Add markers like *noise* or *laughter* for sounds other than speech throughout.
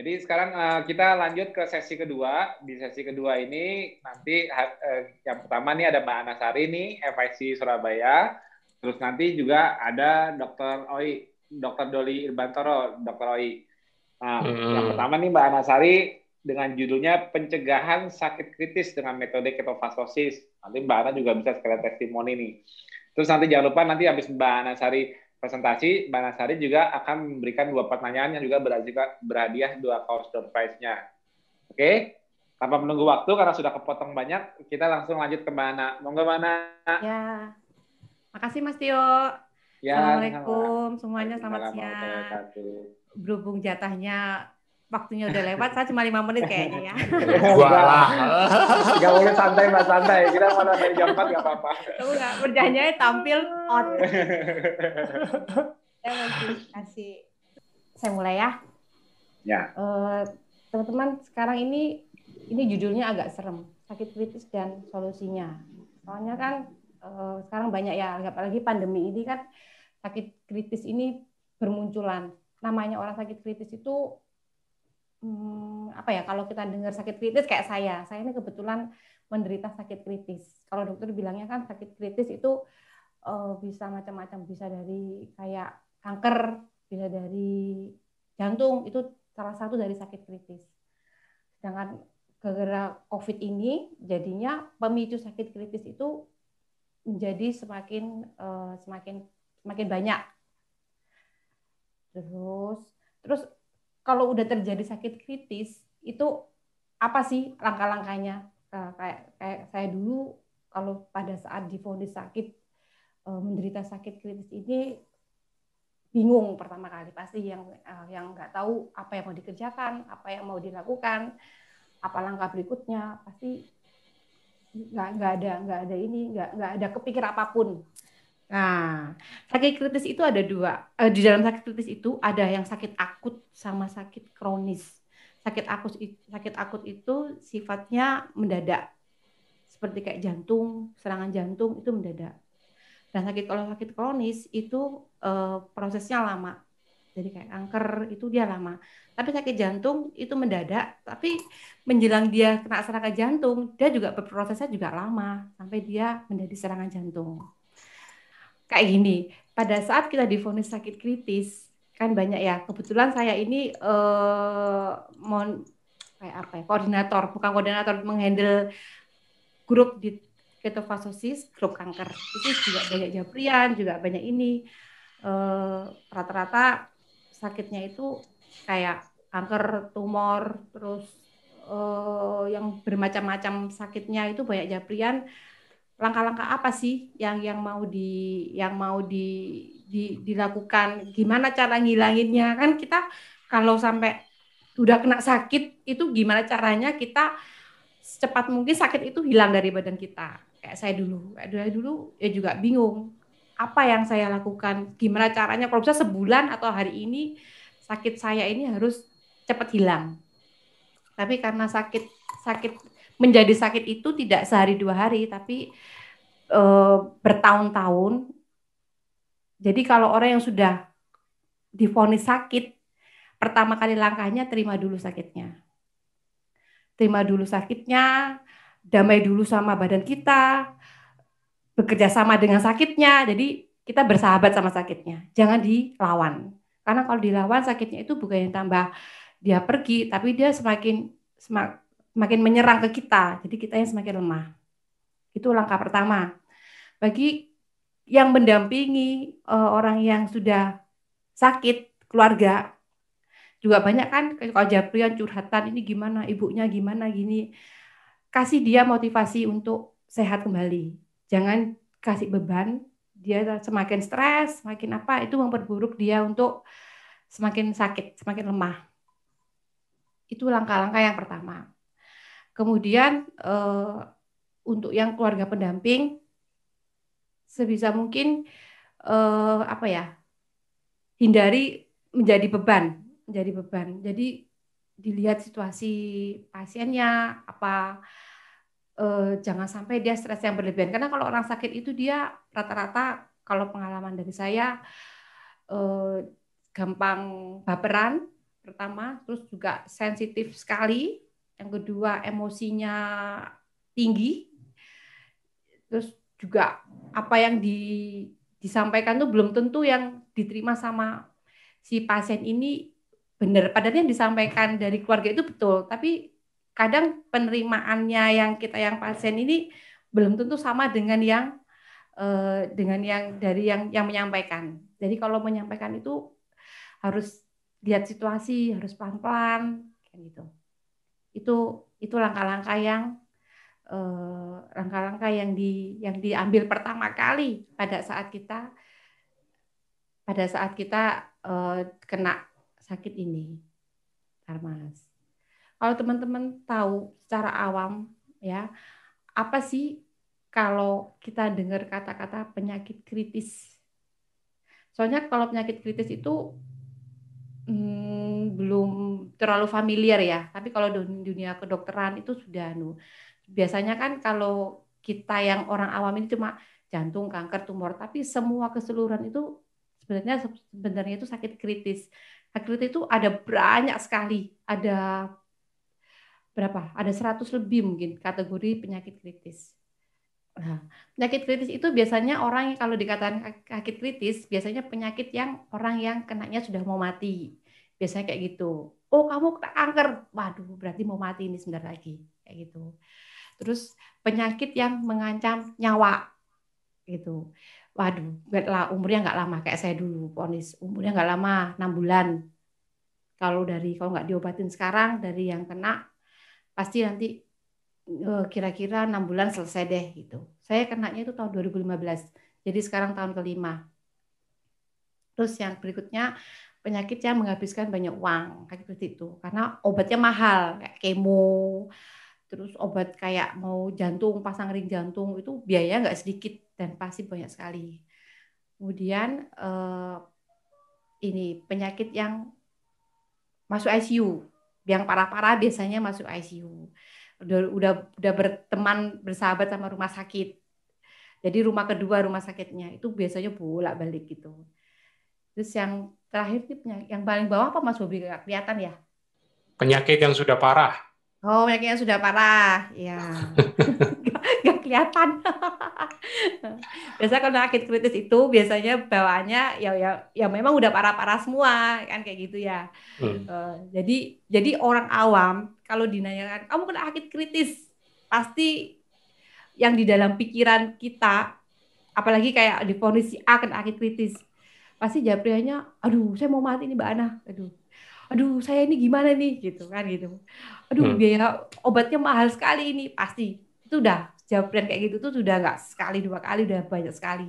Jadi sekarang uh, kita lanjut ke sesi kedua. Di sesi kedua ini nanti uh, yang pertama nih ada Mbak Anasari nih, FIC Surabaya. Terus nanti juga ada Dr. Oi, Dr. Doli Irbantoro, Dr. Oi. Nah, hmm. yang pertama nih Mbak Anasari dengan judulnya pencegahan sakit kritis dengan metode ketofastosis. Nanti Mbak Ana juga bisa sekalian testimoni nih. Terus nanti jangan lupa nanti habis Mbak Anasari presentasi, Mbak Nasari juga akan memberikan dua pertanyaan yang juga berhadiah dua kaos door prize-nya. Oke? Tanpa menunggu waktu karena sudah kepotong banyak, kita langsung lanjut ke mana? Monggo mana? Ya. Makasih Mas Tio. Ya, Assalamualaikum sama. semuanya, selamat siang. Berhubung jatahnya waktunya udah lewat, saya cuma lima menit kayaknya ya. Wah, tiga menit santai mbak santai. Kita mana dari jam empat nggak apa-apa. Kamu nggak berjanji tampil on. saya mau kasih, saya mulai ya. Ya. Uh, teman-teman sekarang ini ini judulnya agak serem, sakit kritis dan solusinya. Soalnya kan uh, sekarang banyak ya, apalagi pandemi ini kan sakit kritis ini bermunculan. Namanya orang sakit kritis itu hmm, apa ya kalau kita dengar sakit kritis kayak saya, saya ini kebetulan menderita sakit kritis. Kalau dokter bilangnya kan sakit kritis itu uh, bisa macam-macam, bisa dari kayak kanker, bisa dari jantung, itu salah satu dari sakit kritis. Sedangkan gara-gara COVID ini jadinya pemicu sakit kritis itu menjadi semakin uh, semakin semakin banyak. Terus terus kalau udah terjadi sakit kritis itu apa sih langkah-langkahnya? Uh, kayak kayak saya dulu kalau pada saat difonis sakit uh, menderita sakit kritis ini bingung pertama kali. Pasti yang uh, yang nggak tahu apa yang mau dikerjakan apa yang mau dilakukan apa langkah berikutnya pasti nggak nggak ada nggak ada ini nggak nggak ada kepikir apa pun Nah, sakit kritis itu ada dua. Eh, di dalam sakit kritis itu ada yang sakit akut sama sakit kronis. Sakit akut sakit akut itu sifatnya mendadak. Seperti kayak jantung, serangan jantung itu mendadak. Dan sakit kalau sakit kronis itu eh, prosesnya lama. Jadi kayak kanker itu dia lama. Tapi sakit jantung itu mendadak, tapi menjelang dia kena serangan jantung, dia juga berprosesnya juga lama sampai dia menjadi serangan jantung kayak gini, pada saat kita difonis sakit kritis, kan banyak ya. Kebetulan saya ini eh mon kayak apa ya, koordinator, bukan koordinator menghandle grup di ketofasosis, grup kanker. Itu juga banyak japrian, juga banyak ini eh, rata-rata sakitnya itu kayak kanker, tumor, terus eh, yang bermacam-macam sakitnya itu banyak japrian langkah-langkah apa sih yang yang mau di yang mau di, di dilakukan? Gimana cara ngilanginnya? Kan kita kalau sampai udah kena sakit itu gimana caranya kita secepat mungkin sakit itu hilang dari badan kita? Kayak saya dulu. Kayak dulu dulu ya juga bingung. Apa yang saya lakukan? Gimana caranya? Kalau bisa sebulan atau hari ini sakit saya ini harus cepat hilang. Tapi karena sakit sakit menjadi sakit itu tidak sehari dua hari tapi e, bertahun-tahun. Jadi kalau orang yang sudah difonis sakit, pertama kali langkahnya terima dulu sakitnya. Terima dulu sakitnya, damai dulu sama badan kita, bekerja sama dengan sakitnya. Jadi kita bersahabat sama sakitnya. Jangan dilawan. Karena kalau dilawan sakitnya itu bukan yang tambah dia pergi, tapi dia semakin semakin semakin menyerang ke kita, jadi kita yang semakin lemah. Itu langkah pertama. Bagi yang mendampingi uh, orang yang sudah sakit, keluarga, juga banyak kan kalau japrian curhatan ini gimana, ibunya gimana gini. Kasih dia motivasi untuk sehat kembali. Jangan kasih beban, dia semakin stres, semakin apa, itu memperburuk dia untuk semakin sakit, semakin lemah. Itu langkah-langkah yang pertama. Kemudian eh, untuk yang keluarga pendamping sebisa mungkin eh, apa ya hindari menjadi beban, menjadi beban. Jadi dilihat situasi pasiennya apa eh, jangan sampai dia stres yang berlebihan karena kalau orang sakit itu dia rata-rata kalau pengalaman dari saya eh, gampang baperan pertama, terus juga sensitif sekali. Yang kedua, emosinya tinggi. Terus juga apa yang di, disampaikan tuh belum tentu yang diterima sama si pasien ini benar. Padahal yang disampaikan dari keluarga itu betul, tapi kadang penerimaannya yang kita yang pasien ini belum tentu sama dengan yang eh, dengan yang dari yang yang menyampaikan. Jadi kalau menyampaikan itu harus lihat situasi, harus pelan-pelan kayak gitu. Itu itu langkah-langkah yang eh, langkah-langkah yang di yang diambil pertama kali pada saat kita pada saat kita uh, kena sakit ini, Mas. Kalau teman-teman tahu secara awam ya, apa sih kalau kita dengar kata-kata penyakit kritis Soalnya kalau penyakit kritis itu hmm, belum terlalu familiar ya. Tapi kalau dunia kedokteran itu sudah nu. Biasanya kan kalau kita yang orang awam ini cuma jantung, kanker, tumor, tapi semua keseluruhan itu sebenarnya sebenarnya itu sakit kritis. Sakit kritis itu ada banyak sekali, ada berapa? Ada 100 lebih mungkin kategori penyakit kritis. Nah, penyakit kritis itu biasanya orang yang kalau dikatakan sakit kritis, biasanya penyakit yang orang yang kenanya sudah mau mati. Biasanya kayak gitu. Oh, kamu kanker. Waduh, berarti mau mati ini sebentar lagi. Kayak gitu. Terus penyakit yang mengancam nyawa. Gitu. Waduh, umurnya nggak lama kayak saya dulu, ponis. Umurnya nggak lama, 6 bulan. Kalau dari kalau nggak diobatin sekarang dari yang kena pasti nanti Eh, kira-kira enam bulan selesai deh gitu. Saya kenanya itu tahun 2015, jadi sekarang tahun kelima. Terus yang berikutnya penyakit yang menghabiskan banyak uang kayak seperti itu karena obatnya mahal kayak kemo terus obat kayak mau jantung pasang ring jantung itu biaya nggak sedikit dan pasti banyak sekali kemudian eh, ini penyakit yang masuk ICU yang parah-parah biasanya masuk ICU udah udah udah berteman bersahabat sama rumah sakit. Jadi rumah kedua rumah sakitnya itu biasanya bolak-balik gitu. Terus yang terakhir nih yang paling bawah apa Mas Bobi nggak kelihatan ya? Penyakit yang sudah parah. Oh, penyakit yang sudah parah, *laughs* ya. Gak kelihatan. *laughs* Biasa kalau sakit kritis itu biasanya bawaannya ya ya ya memang udah parah-parah semua kan kayak gitu ya. Hmm. Uh, jadi jadi orang awam kalau dinanyakan kamu kena sakit kritis pasti yang di dalam pikiran kita apalagi kayak di si A kena sakit kritis pasti jawabnya aduh saya mau mati nih Mbak Ana. Aduh aduh saya ini gimana nih? Gitu kan gitu. Aduh hmm. biaya obatnya mahal sekali ini. Pasti. Itu udah jawaban kayak gitu tuh sudah nggak sekali dua kali udah banyak sekali.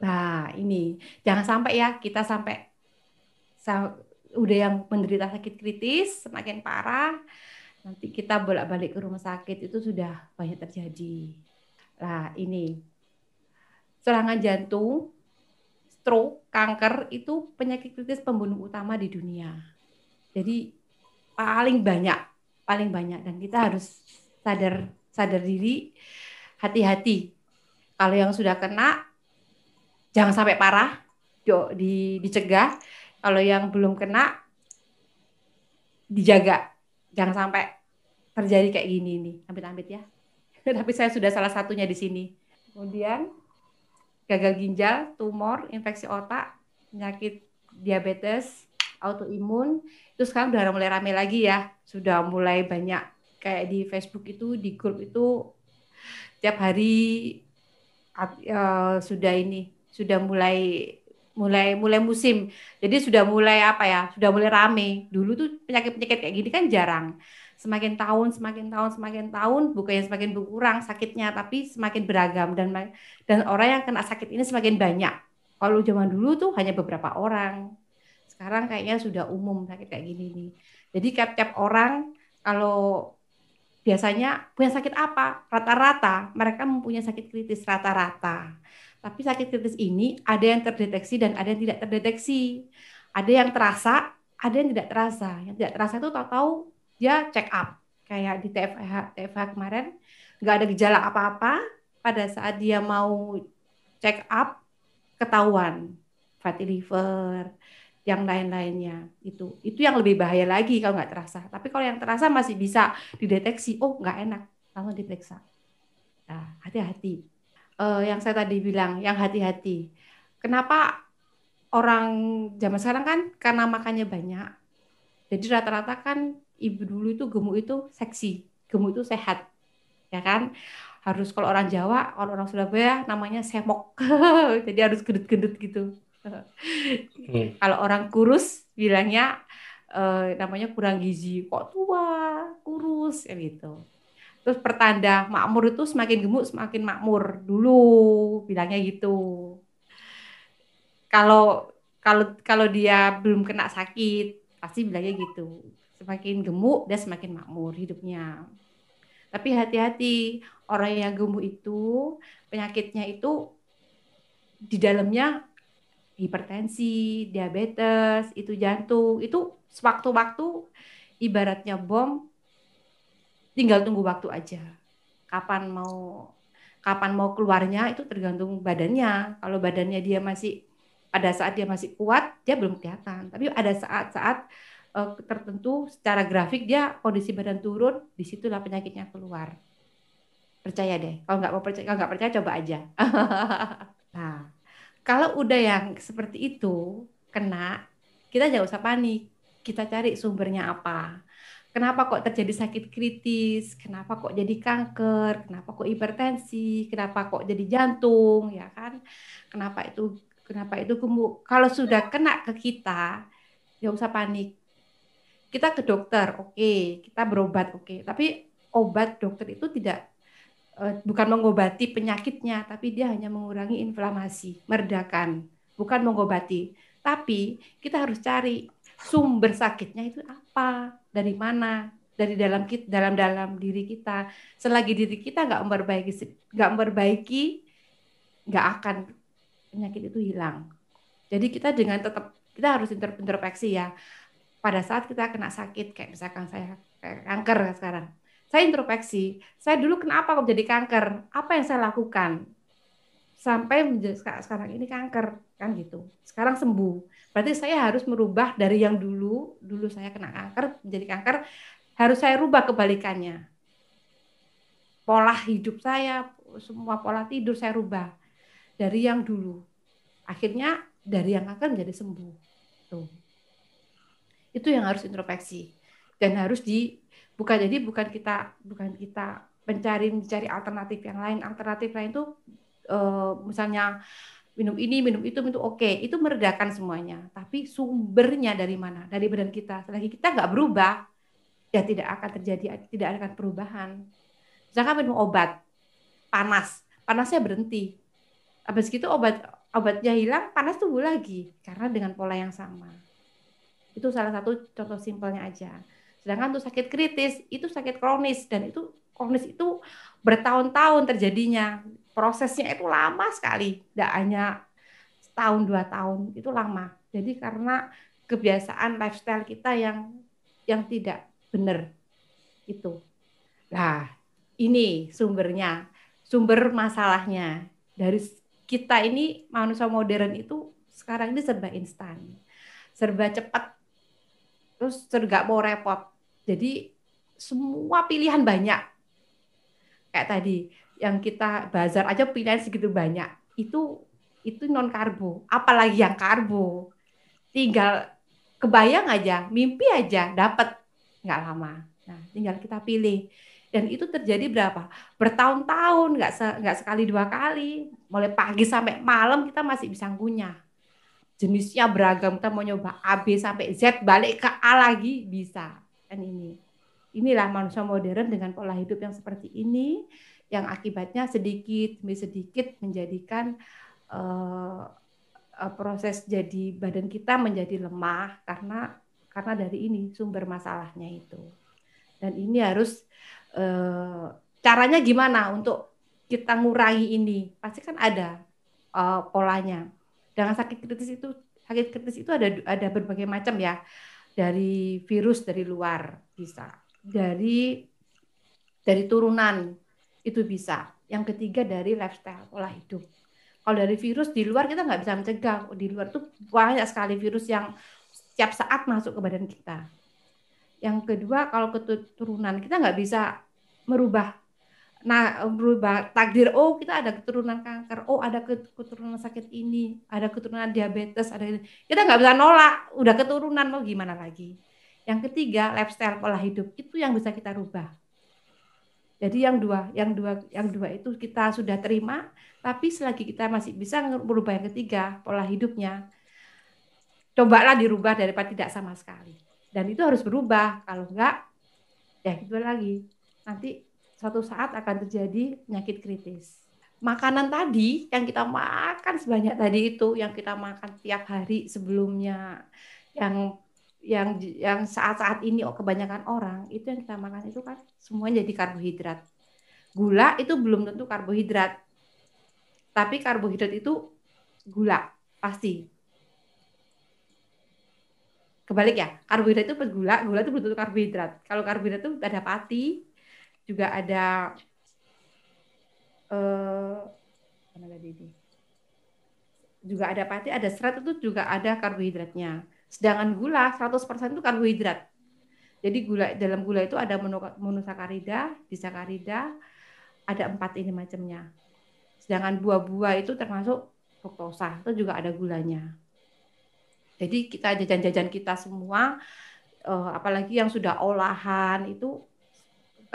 Nah ini. Jangan sampai ya kita sampai udah yang menderita sakit kritis semakin parah nanti kita bolak-balik ke rumah sakit itu sudah banyak terjadi. Nah ini. Serangan jantung stroke kanker itu penyakit kritis pembunuh utama di dunia jadi paling banyak, paling banyak dan kita harus sadar sadar diri, hati-hati. Kalau yang sudah kena jangan sampai parah, di, dicegah. Kalau yang belum kena dijaga. Jangan sampai terjadi kayak gini nih, amit-amit ya. *laughs* Tapi saya sudah salah satunya di sini. Kemudian gagal ginjal, tumor, infeksi otak, penyakit diabetes, autoimun, itu sekarang udah mulai rame lagi ya. Sudah mulai banyak kayak di Facebook itu di grup itu tiap hari uh, sudah ini sudah mulai mulai mulai musim. Jadi sudah mulai apa ya sudah mulai rame. Dulu tuh penyakit penyakit kayak gini kan jarang semakin tahun semakin tahun semakin tahun bukannya semakin berkurang sakitnya tapi semakin beragam dan dan orang yang kena sakit ini semakin banyak kalau zaman dulu tuh hanya beberapa orang sekarang kayaknya sudah umum sakit kayak gini nih. Jadi tiap-tiap orang kalau biasanya punya sakit apa? Rata-rata mereka mempunyai sakit kritis rata-rata. Tapi sakit kritis ini ada yang terdeteksi dan ada yang tidak terdeteksi. Ada yang terasa, ada yang tidak terasa. Yang tidak terasa itu tahu-tahu dia check up. Kayak di TFH, TFH kemarin nggak ada gejala apa-apa. Pada saat dia mau check up ketahuan. Fatty liver, yang lain-lainnya. Itu itu yang lebih bahaya lagi kalau nggak terasa. Tapi kalau yang terasa masih bisa dideteksi oh nggak enak. Langsung diperiksa. Nah hati-hati. Uh, yang saya tadi bilang yang hati-hati. Kenapa orang zaman sekarang kan? Karena makannya banyak. Jadi rata-rata kan ibu dulu itu gemuk itu seksi gemuk itu sehat ya kan harus kalau orang Jawa kalau orang Surabaya namanya semok *laughs* jadi harus gendut-gendut gitu Hmm. Kalau orang kurus bilangnya uh, namanya kurang gizi, kok tua, kurus, ya gitu. Terus pertanda makmur itu semakin gemuk semakin makmur dulu bilangnya gitu. Kalau kalau kalau dia belum kena sakit pasti bilangnya gitu. Semakin gemuk dia semakin makmur hidupnya. Tapi hati-hati orang yang gemuk itu penyakitnya itu di dalamnya hipertensi, diabetes, itu jantung, itu sewaktu-waktu ibaratnya bom tinggal tunggu waktu aja. Kapan mau kapan mau keluarnya itu tergantung badannya. Kalau badannya dia masih pada saat dia masih kuat, dia belum kelihatan. Tapi ada saat-saat uh, tertentu secara grafik dia kondisi badan turun, di situlah penyakitnya keluar. Percaya deh. Kalau nggak mau percaya, kalau nggak percaya coba aja. *laughs* nah, kalau udah yang seperti itu kena, kita jangan usah panik. Kita cari sumbernya apa. Kenapa kok terjadi sakit kritis? Kenapa kok jadi kanker? Kenapa kok hipertensi? Kenapa kok jadi jantung? Ya kan? Kenapa itu? Kenapa itu? Kalau sudah kena ke kita, jangan usah panik. Kita ke dokter, oke. Okay. Kita berobat, oke. Okay. Tapi obat dokter itu tidak Eh, bukan mengobati penyakitnya, tapi dia hanya mengurangi inflamasi, meredakan, bukan mengobati. Tapi kita harus cari sumber sakitnya itu apa, dari mana, dari dalam kita, dalam dalam diri kita. Selagi diri kita nggak memperbaiki, nggak memperbaiki, nggak akan penyakit itu hilang. Jadi kita dengan tetap kita harus introspeksi ya. Pada saat kita kena sakit, kayak misalkan saya kayak kanker sekarang, saya introspeksi, saya dulu kenapa kok jadi kanker? Apa yang saya lakukan? Sampai sekarang ini kanker, kan gitu. Sekarang sembuh. Berarti saya harus merubah dari yang dulu, dulu saya kena kanker, menjadi kanker, harus saya rubah kebalikannya. Pola hidup saya, semua pola tidur saya rubah. Dari yang dulu. Akhirnya dari yang kanker menjadi sembuh. Tuh. Itu yang harus introspeksi. Dan harus di bukan jadi bukan kita bukan kita mencari mencari alternatif yang lain. Alternatif lain itu uh, misalnya minum ini minum itu itu oke. Okay. itu meredakan semuanya. Tapi sumbernya dari mana? Dari badan kita. Selagi kita nggak berubah ya tidak akan terjadi tidak akan perubahan. Misalkan minum obat panas. Panasnya berhenti. Habis gitu obat obatnya hilang panas tumbuh lagi. Karena dengan pola yang sama itu salah satu contoh simpelnya aja. Sedangkan untuk sakit kritis itu sakit kronis. Dan itu kronis itu bertahun-tahun terjadinya. Prosesnya itu lama sekali, tidak hanya setahun dua tahun. Itu lama. Jadi karena kebiasaan lifestyle kita yang yang tidak benar. Itu. Nah, ini sumbernya, sumber masalahnya. Dari kita ini manusia modern itu sekarang ini serba instan, serba cepat, terus serba mau repot. Jadi semua pilihan banyak. Kayak tadi yang kita bazar aja pilihan segitu banyak. Itu itu non karbo, apalagi yang karbo. Tinggal kebayang aja, mimpi aja dapat nggak lama. Nah, tinggal kita pilih. Dan itu terjadi berapa? Bertahun-tahun, nggak se nggak sekali dua kali. Mulai pagi sampai malam kita masih bisa ngunyah. Jenisnya beragam, kita mau nyoba A, B sampai Z, balik ke A lagi bisa kan ini. Inilah manusia modern dengan pola hidup yang seperti ini yang akibatnya sedikit demi sedikit menjadikan uh, proses jadi badan kita menjadi lemah karena karena dari ini sumber masalahnya itu. Dan ini harus uh, caranya gimana untuk kita ngurangi ini? Pasti kan ada uh, polanya. Dengan sakit kritis itu sakit kritis itu ada ada berbagai macam ya dari virus dari luar bisa dari dari turunan itu bisa yang ketiga dari lifestyle pola hidup Kalau dari virus di luar kita nggak bisa mencegah. Di luar tuh banyak sekali virus yang setiap saat masuk ke badan kita. Yang kedua, kalau keturunan kita nggak bisa merubah nah berubah. Takdir oh kita ada keturunan kanker. Oh ada keturunan sakit ini ada keturunan diabetes ada ini. Kita nggak bisa nolak. Udah keturunan mau gimana lagi? Yang ketiga lifestyle pola hidup. Itu yang bisa kita rubah. Jadi yang dua yang dua yang dua itu kita sudah terima tapi selagi kita masih bisa merubah yang ketiga pola hidupnya cobalah dirubah daripada tidak sama sekali. Dan itu harus berubah. Kalau enggak ya gitu lagi. Nanti suatu saat akan terjadi penyakit kritis. Makanan tadi yang kita makan sebanyak tadi itu, yang kita makan tiap hari sebelumnya, yang yang yang saat-saat ini oh, kebanyakan orang itu yang kita makan itu kan semuanya jadi karbohidrat. Gula itu belum tentu karbohidrat. Tapi karbohidrat itu gula pasti. Kebalik ya, karbohidrat itu gula, gula itu belum tentu karbohidrat. Kalau karbohidrat itu ada pati, juga ada eh mana tadi ini? Juga ada pati, ada serat itu juga ada karbohidratnya. Sedangkan gula 100% itu karbohidrat. Jadi gula dalam gula itu ada monosakarida, disakarida, ada empat ini macamnya. Sedangkan buah-buah itu termasuk fruktosa, itu juga ada gulanya. Jadi kita jajan-jajan kita semua, eh, apalagi yang sudah olahan itu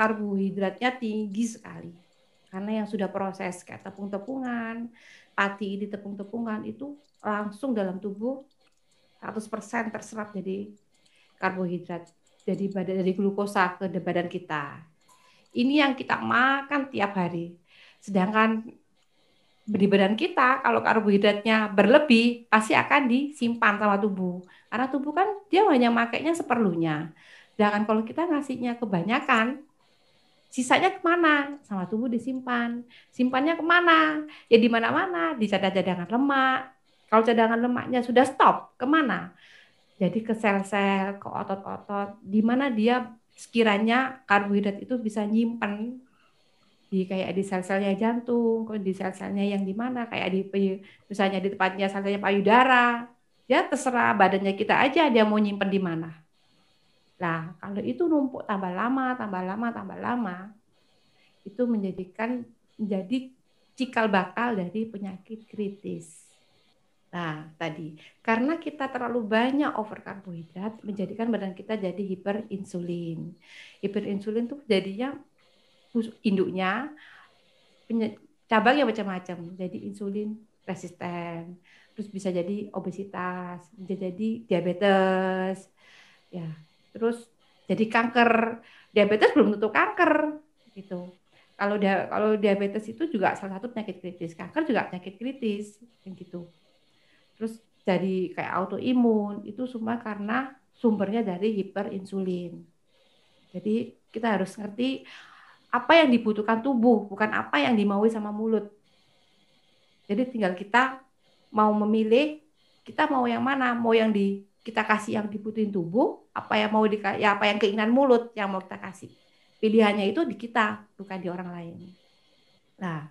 karbohidratnya tinggi sekali. Karena yang sudah proses kayak tepung-tepungan, pati di tepung-tepungan itu langsung dalam tubuh 100% terserap jadi karbohidrat jadi badan dari glukosa ke badan kita. Ini yang kita makan tiap hari. Sedangkan di badan kita kalau karbohidratnya berlebih pasti akan disimpan sama tubuh. Karena tubuh kan dia hanya makainya seperlunya. Sedangkan kalau kita ngasihnya kebanyakan Sisanya ke mana? Sama tubuh disimpan. Simpannya ke mana? Ya di mana-mana, di cadangan lemak. Kalau cadangan lemaknya sudah stop, ke mana? Jadi ke sel-sel, ke otot-otot, di mana dia sekiranya karbohidrat itu bisa nyimpan di kayak di sel-selnya jantung, di sel-selnya yang di mana, kayak di misalnya di tempatnya sel-selnya payudara, ya terserah badannya kita aja dia mau nyimpan di mana. Nah, kalau itu numpuk tambah lama, tambah lama, tambah lama, itu menjadikan menjadi cikal bakal dari penyakit kritis. Nah, tadi karena kita terlalu banyak over karbohidrat menjadikan badan kita jadi hiperinsulin. Hiperinsulin itu jadinya induknya cabangnya macam-macam. Jadi insulin resisten, terus bisa jadi obesitas, bisa jadi diabetes. Ya, terus jadi kanker. Diabetes belum tentu kanker gitu. Kalau dia kalau diabetes itu juga salah satu penyakit kritis. Kanker juga penyakit kritis gitu. Terus jadi kayak autoimun itu semua karena sumbernya dari hiperinsulin. Jadi kita harus ngerti apa yang dibutuhkan tubuh bukan apa yang dimaui sama mulut. Jadi tinggal kita mau memilih kita mau yang mana? Mau yang di kita kasih yang dibutuhin tubuh, apa yang mau di, ya apa yang keinginan mulut yang mau kita kasih. Pilihannya itu di kita, bukan di orang lain. Nah,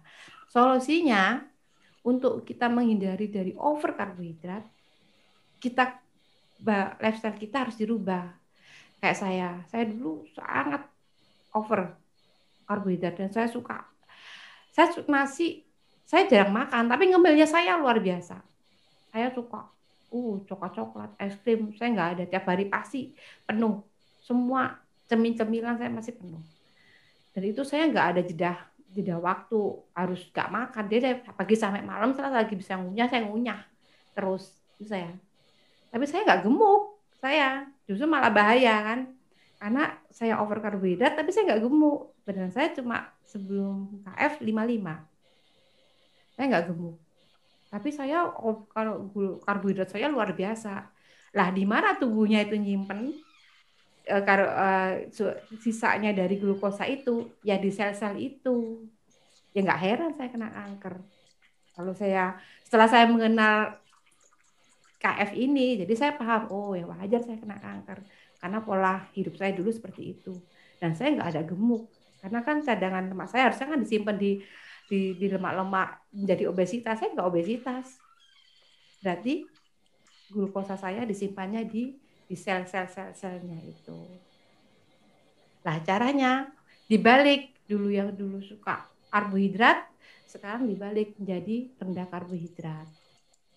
solusinya untuk kita menghindari dari over karbohidrat, kita lifestyle kita harus dirubah. Kayak saya, saya dulu sangat over karbohidrat dan saya suka saya nasi saya jarang makan tapi ngemilnya saya luar biasa. Saya suka uh coklat coklat es krim. Saya nggak ada. Tiap hari pasti penuh. Semua cemil-cemilan saya masih penuh. Dan itu saya nggak ada jeda jeda waktu. Harus nggak makan. Dia dari pagi sampai malam saya lagi bisa ngunyah saya ngunyah terus. Itu saya. Tapi saya nggak gemuk. Saya justru malah bahaya kan. Karena saya over karbohidrat tapi saya nggak gemuk. Badan saya cuma sebelum KF 55 saya nggak gemuk tapi saya oh, kalau karbohidrat saya luar biasa. Lah di mana tubuhnya itu nyimpen uh, kar, uh, sisanya dari glukosa itu ya di sel-sel itu. Ya nggak heran saya kena kanker. Kalau saya setelah saya mengenal KF ini, jadi saya paham, oh ya wajar saya kena kanker karena pola hidup saya dulu seperti itu. Dan saya nggak ada gemuk karena kan cadangan lemak saya harusnya kan disimpan di di, di lemak-lemak menjadi obesitas, saya nggak obesitas. Berarti glukosa saya disimpannya di di sel-sel sel-selnya itu. Nah caranya dibalik dulu yang dulu suka karbohidrat, sekarang dibalik menjadi rendah karbohidrat.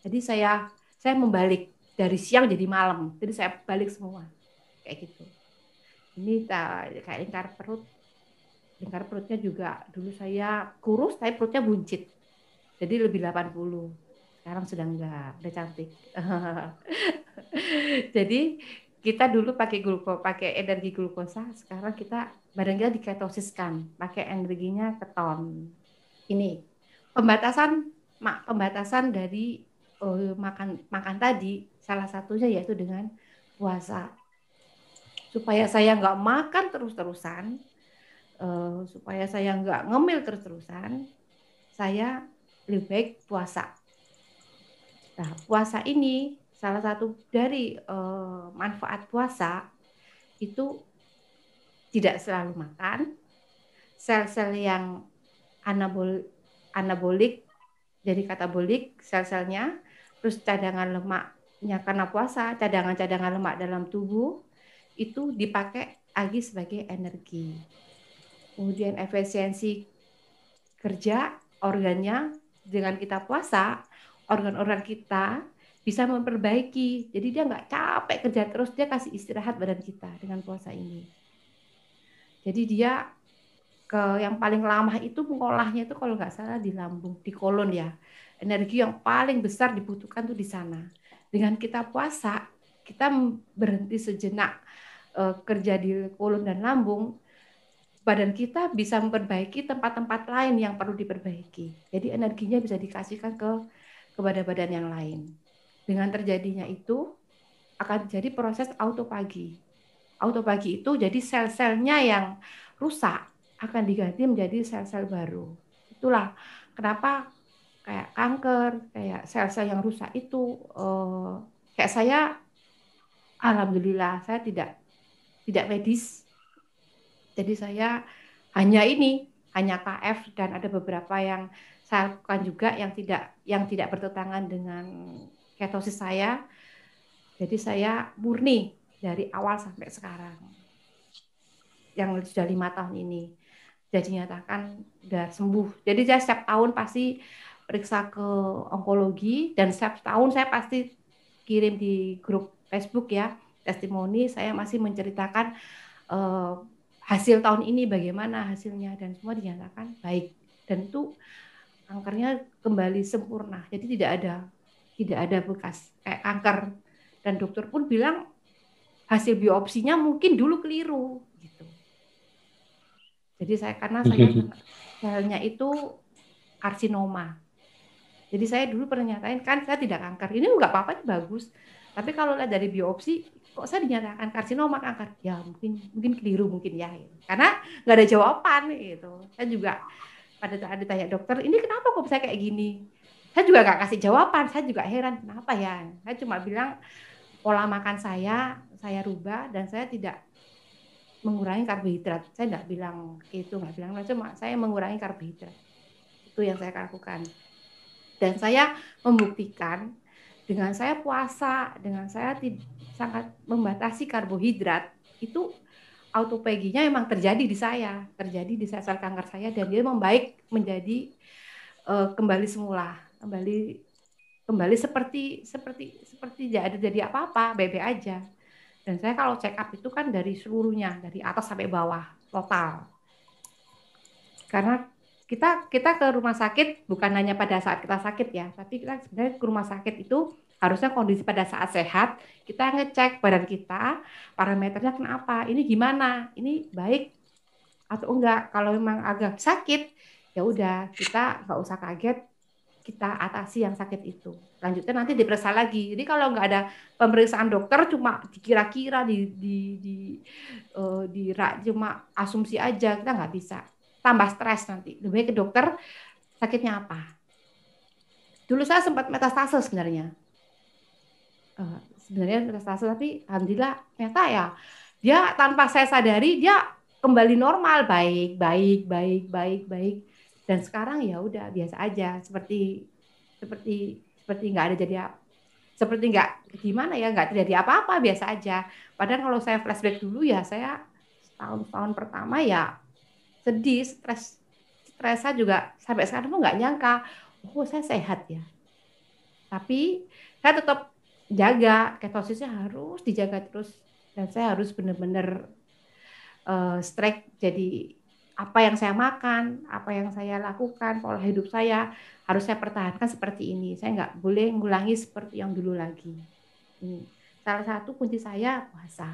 Jadi saya saya membalik dari siang jadi malam, jadi saya balik semua kayak gitu. Ini kayak lingkar perut lingkar perutnya juga dulu saya kurus tapi perutnya buncit. Jadi lebih 80 sekarang sudah enggak udah cantik. *laughs* Jadi kita dulu pakai gluko pakai energi glukosa sekarang kita badan kita diketosiskan pakai energinya keton. Ini pembatasan mak pembatasan dari uh, makan makan tadi salah satunya yaitu dengan puasa. Supaya saya nggak makan terus-terusan uh, supaya saya nggak ngemil terus-terusan, saya lebih baik puasa. Nah, puasa ini salah satu dari uh, manfaat puasa itu tidak selalu makan, sel-sel yang anabol anabolik jadi katabolik sel-selnya, terus cadangan lemaknya karena puasa, cadangan-cadangan lemak dalam tubuh itu dipakai lagi sebagai energi kemudian efisiensi kerja organnya dengan kita puasa organ-organ kita bisa memperbaiki. Jadi dia nggak capek kerja terus dia kasih istirahat badan kita dengan puasa ini. Jadi dia ke yang paling lama itu mengolahnya itu kalau nggak salah di lambung di kolon ya. Energi yang paling besar dibutuhkan tuh di sana. Dengan kita puasa kita berhenti sejenak uh, kerja di kolon dan lambung badan kita bisa memperbaiki tempat-tempat lain yang perlu diperbaiki. Jadi energinya bisa dikasihkan ke kepada badan yang lain. Dengan terjadinya itu akan jadi proses autopagi. Autopagi itu jadi sel-selnya yang rusak akan diganti menjadi sel-sel baru. Itulah kenapa kayak kanker, kayak sel-sel yang rusak itu eh, kayak saya alhamdulillah saya tidak tidak medis jadi saya hanya ini, hanya KF dan ada beberapa yang saya lakukan juga yang tidak yang tidak bertentangan dengan ketosis saya. Jadi saya murni dari awal sampai sekarang. Yang sudah lima tahun ini. Jadi nyatakan sudah sembuh. Jadi saya setiap tahun pasti periksa ke onkologi dan setiap tahun saya pasti kirim di grup Facebook ya testimoni saya masih menceritakan uh, hasil tahun ini bagaimana hasilnya dan semua dinyatakan baik. Dan itu kankernya kembali sempurna jadi tidak ada tidak ada bekas kayak kanker dan dokter pun bilang hasil biopsinya mungkin dulu keliru gitu. Jadi saya karena saya selnya itu karsinoma. Jadi saya dulu pernah nyatain kan saya tidak kanker ini nggak apa-apa bagus. Tapi kalau lihat dari biopsi kok saya dinyatakan karsinoma kanker ya mungkin mungkin keliru mungkin ya karena nggak ada jawaban gitu. Saya juga pada saat ditanya dokter ini kenapa kok saya kayak gini? Saya juga nggak kasih jawaban. Saya juga heran kenapa ya? Saya cuma bilang pola makan saya saya rubah dan saya tidak mengurangi karbohidrat. Saya nggak bilang itu nggak bilang cuma saya mengurangi karbohidrat. Itu yang saya lakukan. Dan saya membuktikan dengan saya puasa dengan saya sangat membatasi karbohidrat itu autopaginya memang terjadi di saya, terjadi di sel-sel kanker saya dan dia membaik menjadi uh, kembali semula, kembali kembali seperti seperti seperti tidak ada jadi apa-apa, bebe aja. Dan saya kalau check up itu kan dari seluruhnya, dari atas sampai bawah, total. Karena kita kita ke rumah sakit bukan hanya pada saat kita sakit ya, tapi kita sebenarnya ke rumah sakit itu harusnya kondisi pada saat sehat kita ngecek badan kita parameternya kenapa ini gimana ini baik atau enggak. Kalau memang agak sakit ya udah kita nggak usah kaget kita atasi yang sakit itu. Lanjutnya nanti diperiksa lagi. Jadi kalau nggak ada pemeriksaan dokter cuma dikira-kira di di di uh, di cuma asumsi aja kita nggak bisa tambah stres nanti. Lebih ke dokter sakitnya apa? Dulu saya sempat metastase sebenarnya. Uh, sebenarnya metastase tapi alhamdulillah ternyata ya dia tanpa saya sadari dia kembali normal. Baik baik baik baik baik. Dan sekarang ya udah biasa aja. Seperti seperti seperti nggak ada jadi seperti nggak gimana ya nggak terjadi apa-apa biasa aja. Padahal kalau saya flashback dulu ya saya tahun tahun pertama ya sedih stres stresa juga sampai sekarang pun nggak nyangka oh saya sehat ya tapi saya tetap jaga ketosisnya harus dijaga terus dan saya harus benar-benar uh, strike jadi apa yang saya makan, apa yang saya lakukan, pola hidup saya harus saya pertahankan seperti ini. Saya nggak boleh ngulangi seperti yang dulu lagi. Ini salah satu kunci saya puasa.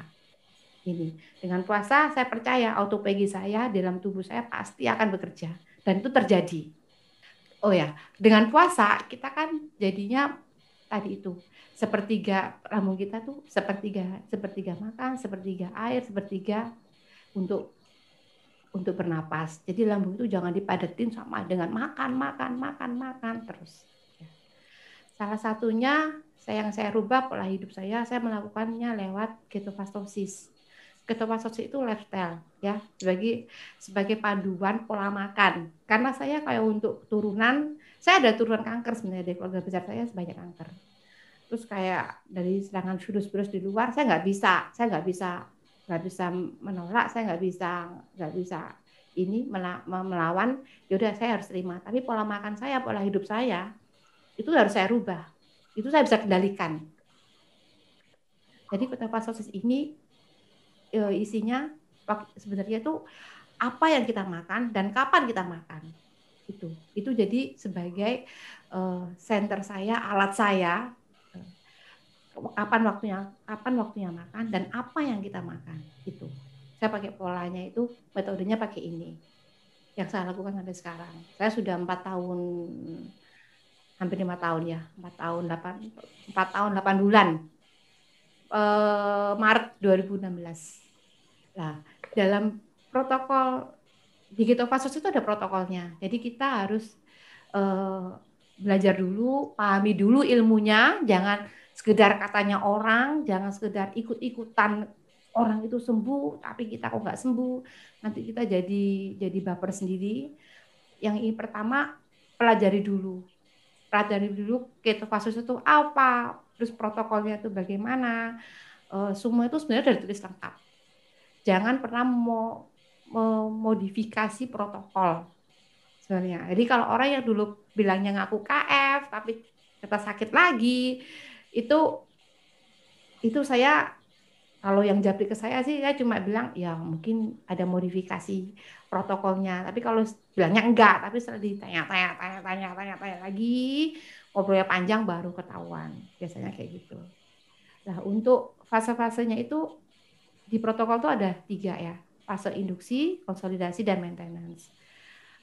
Ini dengan puasa saya percaya autopagi saya dalam tubuh saya pasti akan bekerja dan itu terjadi. Oh ya, dengan puasa kita kan jadinya tadi itu sepertiga lambung kita tuh sepertiga sepertiga makan, sepertiga air, sepertiga untuk untuk bernapas. Jadi lambung itu jangan dipadatin sama dengan makan, makan, makan, makan terus. Ya. Salah satunya saya yang saya rubah pola hidup saya, saya melakukannya lewat ketofastosis. Ketofastosis itu lifestyle ya, sebagai sebagai panduan pola makan. Karena saya kayak untuk turunan, saya ada turunan kanker sebenarnya dari keluarga besar saya sebanyak kanker. Terus kayak dari serangan virus-virus di luar, saya nggak bisa, saya nggak bisa nggak bisa menolak, saya nggak bisa nggak bisa ini melawan. Yaudah saya harus terima. Tapi pola makan saya, pola hidup saya itu harus saya rubah. Itu saya bisa kendalikan. Jadi kota sosis ini isinya sebenarnya itu apa yang kita makan dan kapan kita makan. Itu itu jadi sebagai uh, center saya alat saya kapan waktunya kapan waktunya makan dan apa yang kita makan itu saya pakai polanya itu metodenya pakai ini yang saya lakukan sampai sekarang. Saya sudah empat tahun hampir lima tahun ya empat tahun delapan empat tahun delapan bulan e, Maret 2016 nah dalam protokol di Fasos itu ada protokolnya. Jadi kita harus e, belajar dulu pahami dulu ilmunya. Jangan sekedar katanya orang, jangan sekedar ikut-ikutan orang itu sembuh, tapi kita kok nggak sembuh, nanti kita jadi jadi baper sendiri. Yang ini pertama pelajari dulu, pelajari dulu ketofasus itu apa, terus protokolnya itu bagaimana, uh, semua itu sebenarnya dari tulis lengkap. Jangan pernah mau memodifikasi protokol sebenarnya. Jadi kalau orang yang dulu bilangnya ngaku KF tapi kita sakit lagi, itu itu saya kalau yang japri ke saya sih saya cuma bilang ya mungkin ada modifikasi protokolnya. Tapi kalau bilangnya enggak tapi setelah ditanya tanya tanya tanya tanya tanya lagi ngobrolnya panjang baru ketahuan. Biasanya kayak gitu. Nah untuk fase-fasenya itu di protokol itu ada tiga ya fase induksi konsolidasi dan maintenance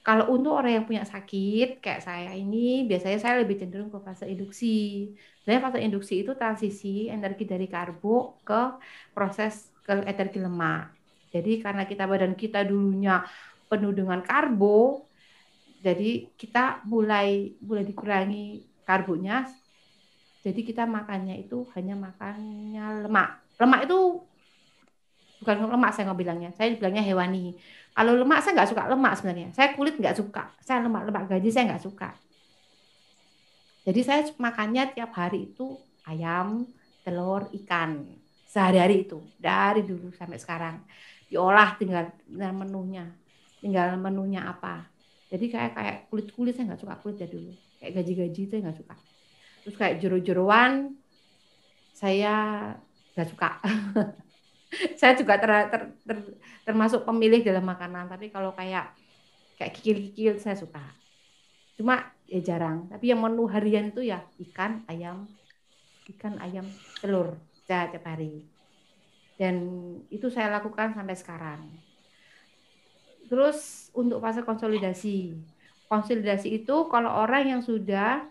kalau untuk orang yang punya sakit kayak saya ini, biasanya saya lebih cenderung ke fase induksi. Sebenarnya fase induksi itu transisi energi dari karbo ke proses ke energi lemak. Jadi karena kita badan kita dulunya penuh dengan karbo, jadi kita mulai mulai dikurangi karbonya. Jadi kita makannya itu hanya makannya lemak. Lemak itu bukan lemak saya nggak bilangnya, saya bilangnya hewani. Kalau lemak saya nggak suka lemak sebenarnya. Saya kulit nggak suka. Saya lemak lemak gaji saya nggak suka. Jadi saya makannya tiap hari itu ayam, telur, ikan. Sehari-hari itu dari dulu sampai sekarang. Diolah tinggal, menunya. Tinggal menunya apa. Jadi kayak kayak kulit-kulit saya nggak suka kulit ya dulu. Kayak gaji-gaji saya nggak suka. Terus kayak jeru-jeruan saya nggak suka. *laughs* *laughs* saya juga ter, ter, ter, termasuk pemilih dalam makanan tapi kalau kayak kayak kikil-kikil saya suka. Cuma ya jarang tapi yang menu harian itu ya ikan ayam ikan ayam telur setiap hari. Dan itu saya lakukan sampai sekarang. Terus untuk fase konsolidasi. Konsolidasi itu kalau orang yang sudah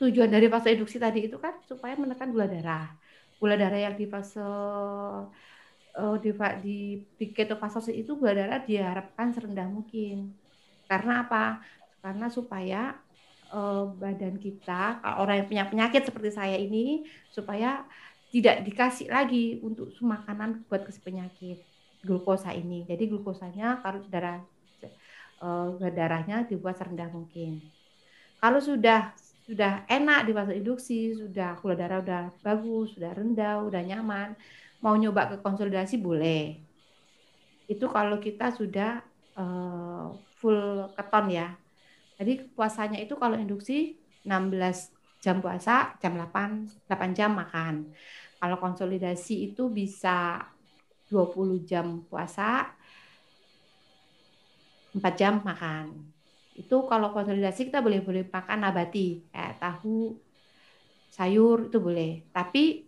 tujuan dari fase induksi tadi itu kan supaya menekan gula darah gula darah yang di fase uh, di, di, di ketofastosis itu gula darah diharapkan serendah mungkin. Karena apa? Karena supaya uh, badan kita, orang yang punya penyakit seperti saya ini, supaya tidak dikasih lagi untuk makanan buat penyakit glukosa ini. Jadi glukosanya kalau darah uh, darahnya dibuat serendah mungkin. Kalau sudah sudah enak di fase induksi, sudah gula darah udah bagus, sudah rendah, udah nyaman, mau nyoba ke konsolidasi boleh. Itu kalau kita sudah uh, full keton ya. Jadi puasanya itu kalau induksi 16 jam puasa, jam 8 8 jam makan. Kalau konsolidasi itu bisa 20 jam puasa, 4 jam makan itu kalau konsolidasi kita boleh boleh makan nabati kayak tahu sayur itu boleh. Tapi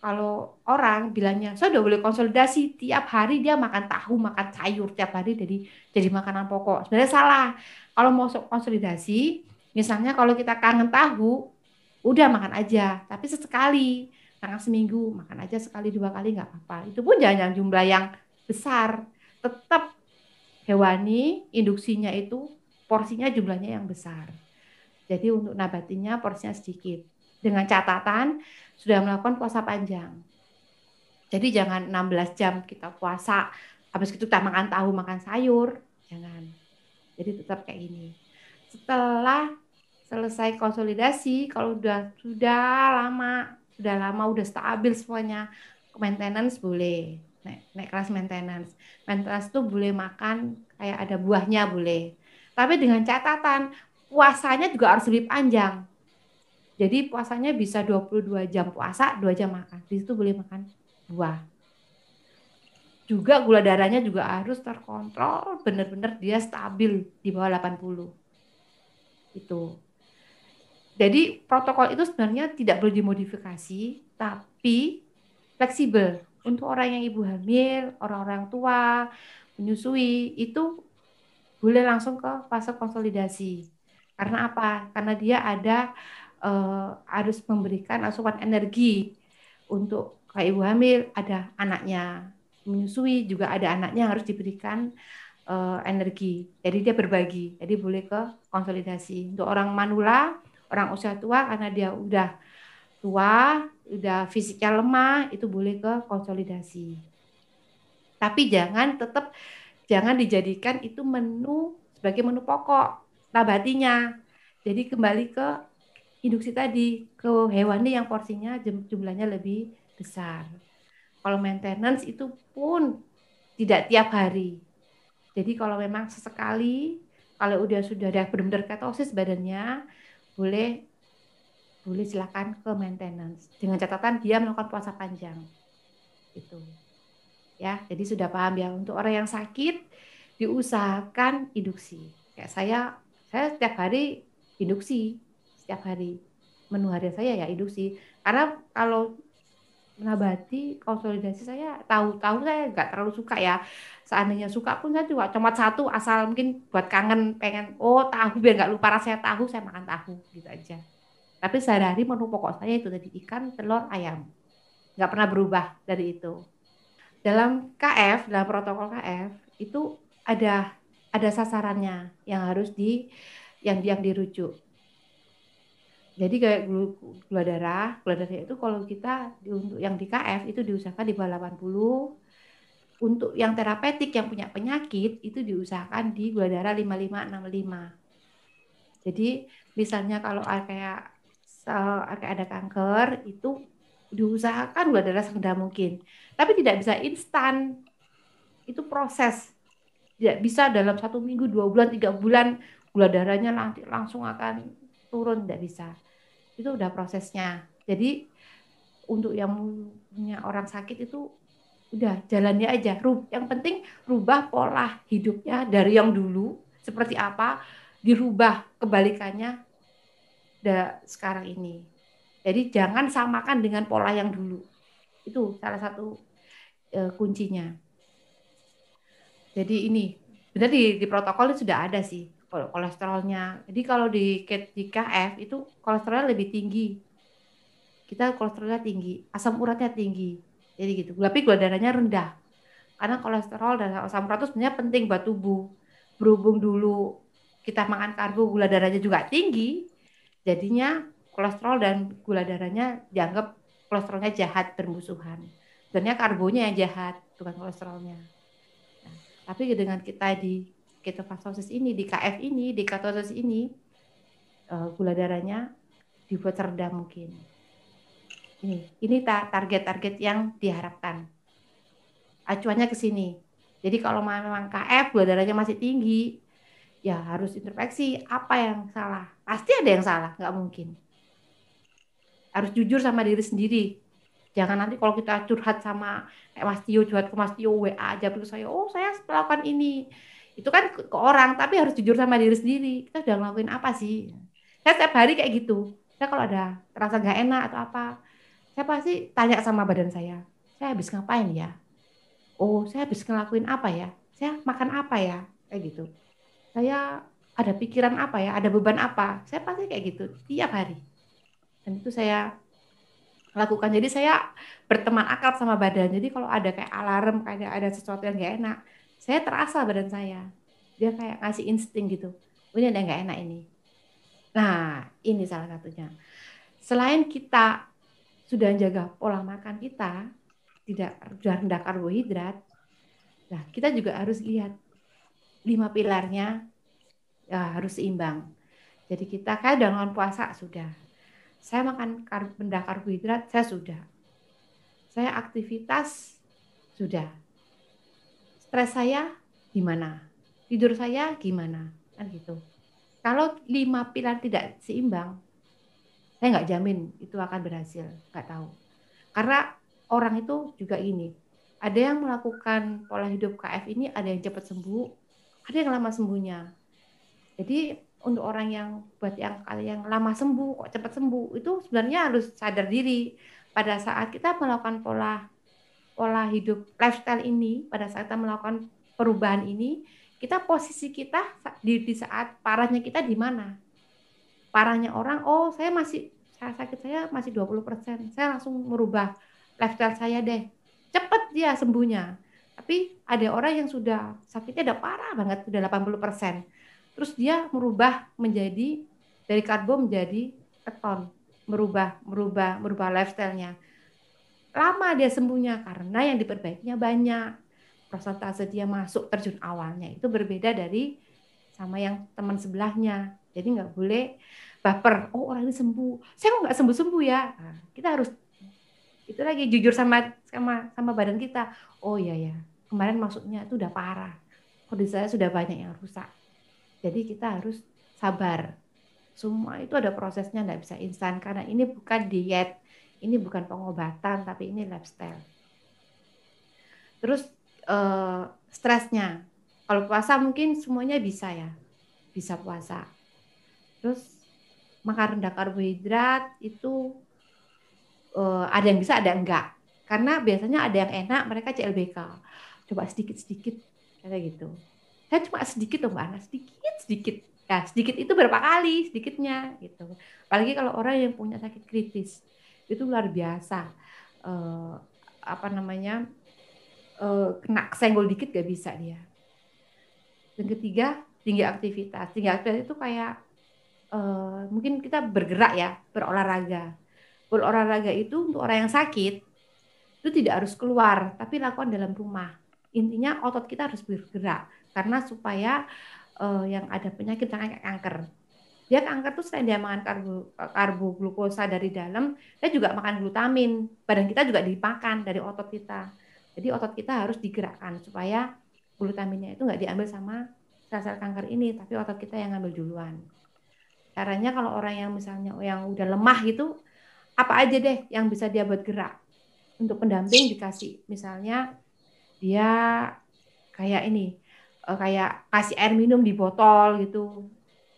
kalau orang bilangnya saya udah boleh konsolidasi tiap hari dia makan tahu makan sayur tiap hari jadi jadi makanan pokok. Sebenarnya salah. Kalau mau konsolidasi misalnya kalau kita kangen tahu udah makan aja tapi sesekali makan seminggu makan aja sekali dua kali nggak apa-apa. Itu pun jangan jumlah yang besar. Tetap hewani induksinya itu porsinya jumlahnya yang besar. Jadi untuk nabatinya porsinya sedikit. Dengan catatan sudah melakukan puasa panjang. Jadi jangan 16 jam kita puasa, habis itu kita makan tahu, makan sayur, jangan. Jadi tetap kayak ini. Setelah selesai konsolidasi, kalau sudah sudah lama, sudah lama, udah stabil semuanya, maintenance boleh. Naik, naik kelas maintenance. Maintenance itu boleh makan kayak ada buahnya boleh tapi dengan catatan puasanya juga harus lebih panjang. Jadi puasanya bisa 22 jam puasa, 2 jam makan. Di situ boleh makan buah. Juga gula darahnya juga harus terkontrol, benar-benar dia stabil di bawah 80. Itu. Jadi protokol itu sebenarnya tidak perlu dimodifikasi, tapi fleksibel. Untuk orang yang ibu hamil, orang-orang tua, menyusui, itu boleh langsung ke fase konsolidasi. Karena apa? Karena dia ada uh, harus memberikan asupan energi untuk kayak ibu hamil, ada anaknya menyusui juga ada anaknya harus diberikan uh, energi. Jadi dia berbagi. Jadi boleh ke konsolidasi. Untuk orang manula, orang usia tua karena dia udah tua, udah fisiknya lemah, itu boleh ke konsolidasi. Tapi jangan tetap jangan dijadikan itu menu sebagai menu pokok nabatinya. Jadi kembali ke induksi tadi, ke hewani yang porsinya jumlahnya lebih besar. Kalau maintenance itu pun tidak tiap hari. Jadi kalau memang sesekali, kalau udah sudah ada benar-benar ketosis badannya, boleh boleh silakan ke maintenance dengan catatan dia melakukan puasa panjang. Itu ya. Jadi sudah paham ya untuk orang yang sakit diusahakan induksi. Kayak saya saya setiap hari induksi setiap hari menu harian saya ya induksi. Karena kalau menabati konsolidasi saya tahu-tahu saya nggak terlalu suka ya seandainya suka pun saya cuma cuma satu asal mungkin buat kangen pengen oh tahu biar nggak lupa rasanya tahu saya makan tahu gitu aja tapi sehari-hari menu pokok saya itu tadi ikan telur ayam nggak pernah berubah dari itu dalam KF dalam protokol KF itu ada ada sasarannya yang harus di yang yang dirujuk. Jadi kayak gula darah, gula darah itu kalau kita untuk yang di KF itu diusahakan di bawah 80. Untuk yang terapeutik yang punya penyakit itu diusahakan di gula darah 55 65. Jadi misalnya kalau kayak kayak ada kanker itu diusahakan gula darah serendah mungkin. Tapi tidak bisa instan. Itu proses. Tidak bisa dalam satu minggu, dua bulan, tiga bulan gula darahnya nanti langsung akan turun. Tidak bisa. Itu udah prosesnya. Jadi untuk yang punya orang sakit itu udah jalannya aja. Yang penting rubah pola hidupnya dari yang dulu seperti apa dirubah kebalikannya sekarang ini jadi jangan samakan dengan pola yang dulu. Itu salah satu e, kuncinya. Jadi ini benar di, di protokol sudah ada sih kolesterolnya. Jadi kalau di, di KF itu kolesterolnya lebih tinggi. Kita kolesterolnya tinggi, asam uratnya tinggi. Jadi gitu. Tapi gula darahnya rendah. Karena kolesterol dan asam urat itu sebenarnya penting buat tubuh. Berhubung dulu kita makan karbo, gula darahnya juga tinggi. Jadinya kolesterol dan gula darahnya dianggap kolesterolnya jahat bermusuhan. Sebenarnya karbonya yang jahat, bukan kolesterolnya. Nah, tapi dengan kita di ketofastosis ini, di KF ini, di ketosis ini, uh, gula darahnya dibuat rendah mungkin. Ini, ini target-target yang diharapkan. Acuannya ke sini. Jadi kalau memang KF gula darahnya masih tinggi, ya harus introspeksi apa yang salah. Pasti ada yang salah, nggak mungkin. Harus jujur sama diri sendiri. Jangan nanti kalau kita curhat sama kayak Mas Tio, curhat ke Mas Tio, WA aja ke saya, oh saya melakukan ini. Itu kan ke, orang, tapi harus jujur sama diri sendiri. Kita udah ngelakuin apa sih? Saya setiap hari kayak gitu. Saya kalau ada terasa nggak enak atau apa, saya pasti tanya sama badan saya, saya habis ngapain ya? Oh, saya habis ngelakuin apa ya? Saya makan apa ya? Kayak gitu saya ada pikiran apa ya, ada beban apa, saya pasti kayak gitu tiap hari. Dan itu saya lakukan. Jadi saya berteman akrab sama badan. Jadi kalau ada kayak alarm, kayak ada sesuatu yang gak enak, saya terasa badan saya. Dia kayak ngasih insting gitu. Oh, ini ada gak enak ini. Nah, ini salah satunya. Selain kita sudah jaga pola makan kita, tidak rendah karbohidrat, nah kita juga harus lihat lima pilarnya ya, harus seimbang. Jadi kita kan dengan puasa sudah. Saya makan kar benda karbohidrat, saya sudah. Saya aktivitas sudah. Stres saya gimana? Tidur saya gimana? Kan gitu. Kalau lima pilar tidak seimbang, saya nggak jamin itu akan berhasil. Nggak tahu. Karena orang itu juga ini. Ada yang melakukan pola hidup KF ini, ada yang cepat sembuh, ada yang lama sembuhnya. Jadi untuk orang yang buat yang yang lama sembuh kok cepat sembuh itu sebenarnya harus sadar diri. Pada saat kita melakukan pola pola hidup lifestyle ini pada saat kita melakukan perubahan ini kita posisi kita di, di saat parahnya kita di mana? Parahnya orang oh saya masih saya sakit saya masih 20% saya langsung merubah lifestyle saya deh. Cepat dia sembuhnya. Tapi ada orang yang sudah sakitnya udah parah banget, sudah 80%. Terus dia merubah menjadi dari karbo menjadi keton, merubah merubah merubah lifestyle-nya. Lama dia sembuhnya karena yang diperbaikinya banyak. Prosentase dia masuk terjun awalnya itu berbeda dari sama yang teman sebelahnya. Jadi nggak boleh baper. Oh orang ini sembuh. Saya kok nggak sembuh sembuh ya. Nah, kita harus itu lagi jujur sama sama sama badan kita. Oh iya ya, kemarin maksudnya itu udah parah. Kondisi saya sudah banyak yang rusak. Jadi kita harus sabar. Semua itu ada prosesnya, nggak bisa instan karena ini bukan diet, ini bukan pengobatan, tapi ini lifestyle. Terus eh, stresnya, kalau puasa mungkin semuanya bisa ya, bisa puasa. Terus makan rendah karbohidrat itu eh, ada yang bisa, ada yang enggak. Karena biasanya ada yang enak, mereka CLBK coba sedikit-sedikit kayak gitu. Saya cuma sedikit tuh Mbak Ana, sedikit sedikit. Ya, sedikit itu berapa kali sedikitnya gitu. Apalagi kalau orang yang punya sakit kritis itu luar biasa. Uh, apa namanya? Uh, kena senggol dikit gak bisa dia. Dan ketiga, tinggi aktivitas. Tinggi aktivitas itu kayak uh, mungkin kita bergerak ya, berolahraga. Berolahraga itu untuk orang yang sakit itu tidak harus keluar, tapi lakukan dalam rumah intinya otot kita harus bergerak karena supaya uh, yang ada penyakit kayak kanker. Dia kanker tuh selain dia makan karbo, karbo glukosa dari dalam, dia juga makan glutamin. Badan kita juga dimakan dari otot kita. Jadi otot kita harus digerakkan supaya glutaminnya itu nggak diambil sama sel-sel kanker ini, tapi otot kita yang ngambil duluan. Caranya kalau orang yang misalnya yang udah lemah gitu, apa aja deh yang bisa dia buat gerak. Untuk pendamping dikasih misalnya dia kayak ini uh, kayak kasih air minum di botol gitu.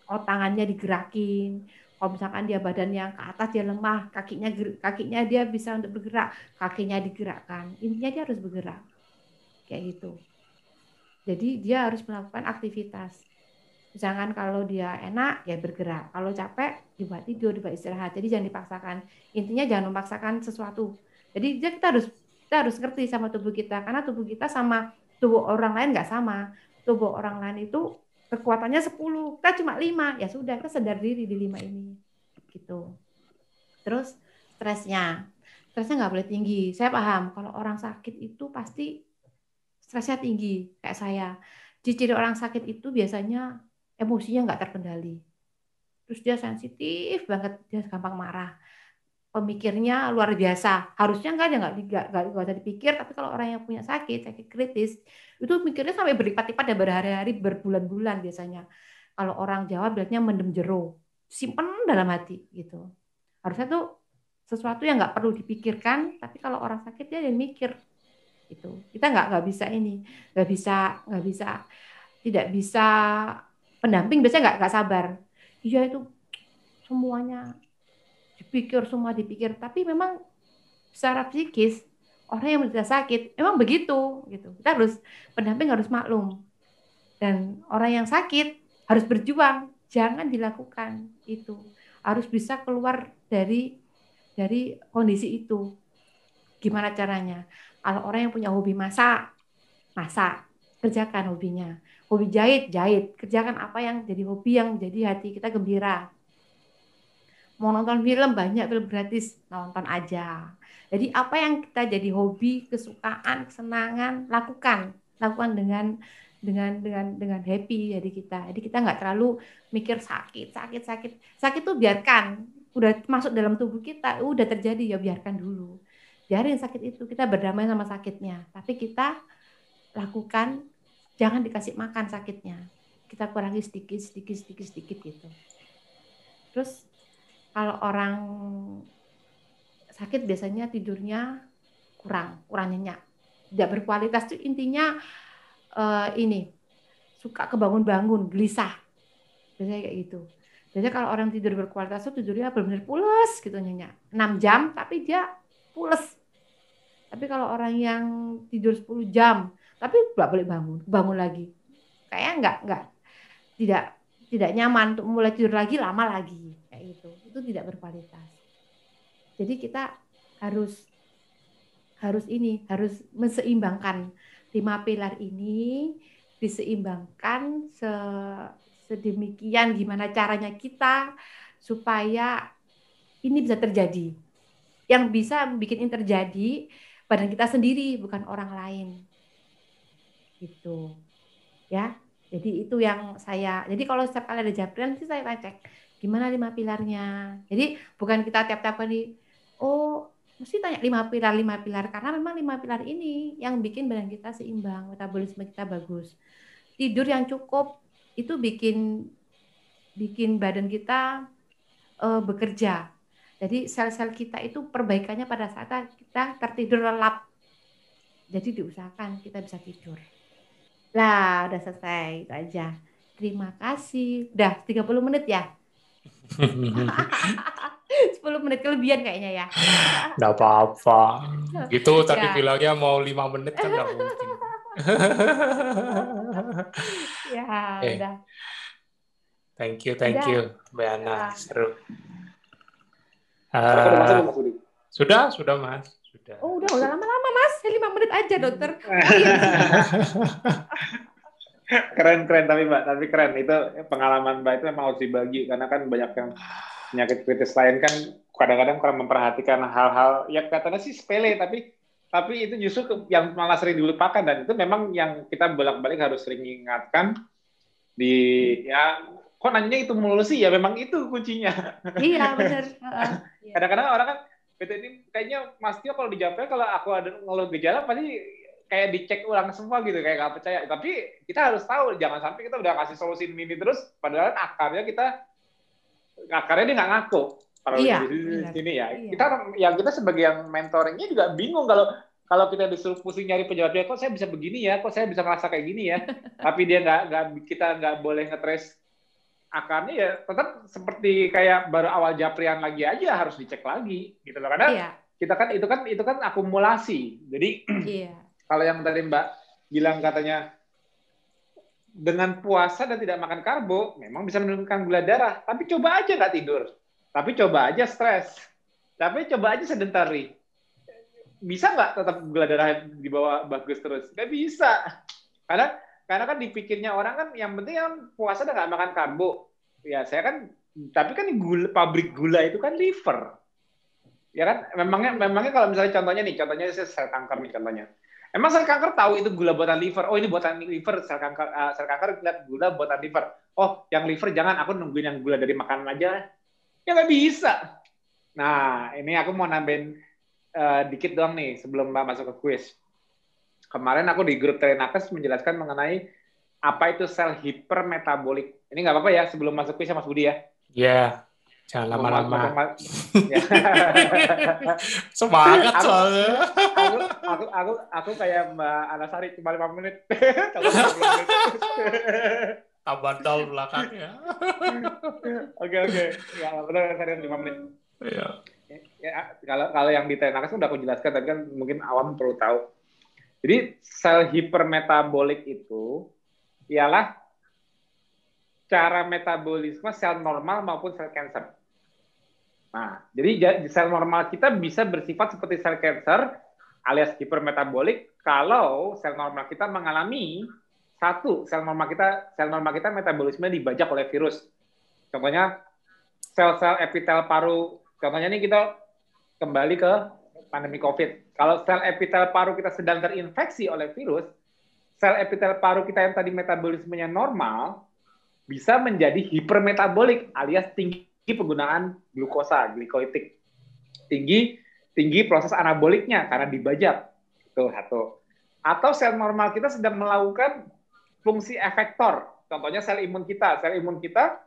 Oh tangannya digerakin. Kalau misalkan dia badan yang ke atas dia lemah kakinya kakinya dia bisa untuk bergerak kakinya digerakkan. Intinya dia harus bergerak. Kayak gitu. Jadi dia harus melakukan aktivitas. Misalkan kalau dia enak ya bergerak. Kalau capek dibuat tidur dibuat istirahat. Jadi jangan dipaksakan. Intinya jangan memaksakan sesuatu. Jadi kita harus kita harus ngerti sama tubuh kita. Karena tubuh kita sama tubuh orang lain nggak sama tubuh orang lain itu kekuatannya 10 kita cuma 5 ya sudah kita sadar diri di 5 ini gitu terus stresnya stresnya nggak boleh tinggi saya paham kalau orang sakit itu pasti stresnya tinggi kayak saya ciri-ciri orang sakit itu biasanya emosinya nggak terkendali. Terus dia sensitif banget, dia gampang marah. Pemikirnya luar biasa. Harusnya nggak ada nggak nggak nggak usah dipikir. Tapi kalau orang yang punya sakit, sakit kritis, itu mikirnya sampai berlipat-lipat dan berhari-hari, berbulan-bulan biasanya. Kalau orang Jawa bilangnya mendem jero, simpen dalam hati gitu. Harusnya tuh sesuatu yang nggak perlu dipikirkan, tapi kalau orang sakit dia yang mikir itu kita nggak nggak bisa ini nggak bisa nggak bisa tidak bisa pendamping biasanya nggak nggak sabar iya itu semuanya dipikir semua dipikir tapi memang secara psikis orang yang menderita sakit memang begitu gitu kita harus pendamping harus maklum dan orang yang sakit harus berjuang jangan dilakukan itu harus bisa keluar dari dari kondisi itu gimana caranya kalau orang yang punya hobi masak, masak, kerjakan hobinya. Hobi jahit, jahit. Kerjakan apa yang jadi hobi yang jadi hati kita gembira. Mau nonton film banyak film gratis, nonton aja. Jadi apa yang kita jadi hobi, kesukaan, kesenangan, lakukan, lakukan dengan dengan dengan dengan happy jadi kita. Jadi kita nggak terlalu mikir sakit, sakit, sakit. Sakit tuh biarkan, udah masuk dalam tubuh kita, udah terjadi ya biarkan dulu biarin sakit itu kita berdamai sama sakitnya tapi kita lakukan jangan dikasih makan sakitnya kita kurangi sedikit sedikit sedikit sedikit gitu terus kalau orang sakit biasanya tidurnya kurang kurang nyenyak. Tidak berkualitas itu intinya uh, ini suka kebangun-bangun gelisah. Biasanya kayak gitu. Biasanya kalau orang tidur berkualitas itu tidurnya benar-benar pulas gitu nyenyak. 6 jam tapi dia pules. Tapi kalau orang yang tidur 10 jam, tapi nggak boleh bangun, bangun lagi. Kayak nggak nggak tidak tidak nyaman untuk mulai tidur lagi lama lagi gitu. Itu tidak berkualitas. Jadi kita harus harus ini harus menseimbangkan lima pilar ini diseimbangkan se sedemikian gimana caranya kita supaya ini bisa terjadi. Yang bisa bikin ini terjadi badan kita sendiri bukan orang lain gitu ya jadi itu yang saya jadi kalau setiap kali ada japrian sih saya cek gimana lima pilarnya jadi bukan kita tiap-tiap kali oh mesti tanya lima pilar lima pilar karena memang lima pilar ini yang bikin badan kita seimbang metabolisme kita bagus tidur yang cukup itu bikin bikin badan kita uh, bekerja jadi sel-sel kita itu perbaikannya pada saat kita tertidur lelap. Jadi diusahakan kita bisa tidur. Lah, udah selesai itu aja. Terima kasih. Udah 30 menit ya? *laughs* 10 menit kelebihan kayaknya ya. Enggak apa-apa. Gitu tadi ya. bilangnya mau 5 menit kan enggak mungkin. *laughs* ya, eh. udah. Thank you, thank udah. you, Mbak Ana. Ya. Seru. Uh, sudah, sudah Mas. Sudah. Oh, udah, udah lama-lama Mas. Lima menit aja, dokter. *laughs* keren, keren tapi Mbak. Tapi keren. Itu pengalaman Mbak itu memang harus dibagi. Karena kan banyak yang penyakit kritis lain kan kadang-kadang kurang memperhatikan hal-hal ya katanya sih sepele tapi tapi itu justru yang malah sering dilupakan dan itu memang yang kita bolak-balik harus sering ingatkan di ya kok nanya itu mulu sih ya memang itu kuncinya iya benar *laughs* kadang-kadang orang kan betul ini kayaknya Mas Tio kalau dijawabnya kalau aku ada ngeluh gejala pasti kayak dicek ulang semua gitu kayak gak percaya. Tapi kita harus tahu jangan sampai kita udah kasih solusi ini terus padahal akarnya kita akarnya dia nggak ngaku. Kalau iya, di sini ya. Iya. kita yang kita sebagai yang mentoringnya juga bingung kalau kalau kita disuruh pusing nyari penyebabnya kok saya bisa begini ya? Kok saya bisa ngerasa kayak gini ya? *laughs* Tapi dia nggak nggak kita nggak boleh ngetrace akarnya ya tetap seperti kayak baru awal japrian lagi aja harus dicek lagi gitu loh. Karena iya. kita kan itu kan itu kan akumulasi. Jadi iya. Kalau yang tadi Mbak bilang katanya dengan puasa dan tidak makan karbo memang bisa menurunkan gula darah. Tapi coba aja nggak tidur. Tapi coba aja stres. Tapi coba aja sedentari. Bisa nggak tetap gula darah di bawah bagus terus? Nggak bisa. Karena karena kan dipikirnya orang kan yang penting yang puasa udah nggak makan karbo. Ya saya kan, tapi kan gula, pabrik gula itu kan liver. Ya kan, memangnya memangnya kalau misalnya contohnya nih, contohnya saya kanker nih contohnya. Emang sel kanker tahu itu gula buatan liver. Oh ini buatan liver, sel kanker uh, sel kanker lihat gula buatan liver. Oh yang liver jangan aku nungguin yang gula dari makanan aja. Ya nggak bisa. Nah ini aku mau nambahin uh, dikit doang nih sebelum Mbak masuk ke quiz. Kemarin aku di grup Telenakes menjelaskan mengenai apa itu sel hipermetabolik. Ini nggak apa-apa ya sebelum masuk quiz ya Mas Budi ya? Iya. Yeah. Jangan lama-lama. *laughs* Ya. Semangat soalnya. Aku, aku, aku, aku kayak Mbak Anasari cuma lima menit. *laughs* Tambah tol belakangnya. Oke oke, ya benar saya lima menit. Iya. Ya, kalau kalau yang di tenaga udah aku jelaskan, tapi kan mungkin awam perlu tahu. Jadi sel hipermetabolik itu ialah cara metabolisme sel normal maupun sel cancer. Nah, jadi sel normal kita bisa bersifat seperti sel cancer alias hipermetabolik kalau sel normal kita mengalami satu sel normal kita sel normal kita metabolisme dibajak oleh virus. Contohnya sel-sel epitel paru. Contohnya ini kita kembali ke pandemi COVID. Kalau sel epitel paru kita sedang terinfeksi oleh virus, sel epitel paru kita yang tadi metabolismenya normal bisa menjadi hipermetabolik alias tinggi penggunaan glukosa, glikoitik. Tinggi tinggi proses anaboliknya karena dibajak. Tuh, satu. Atau sel normal kita sedang melakukan fungsi efektor. Contohnya sel imun kita. Sel imun kita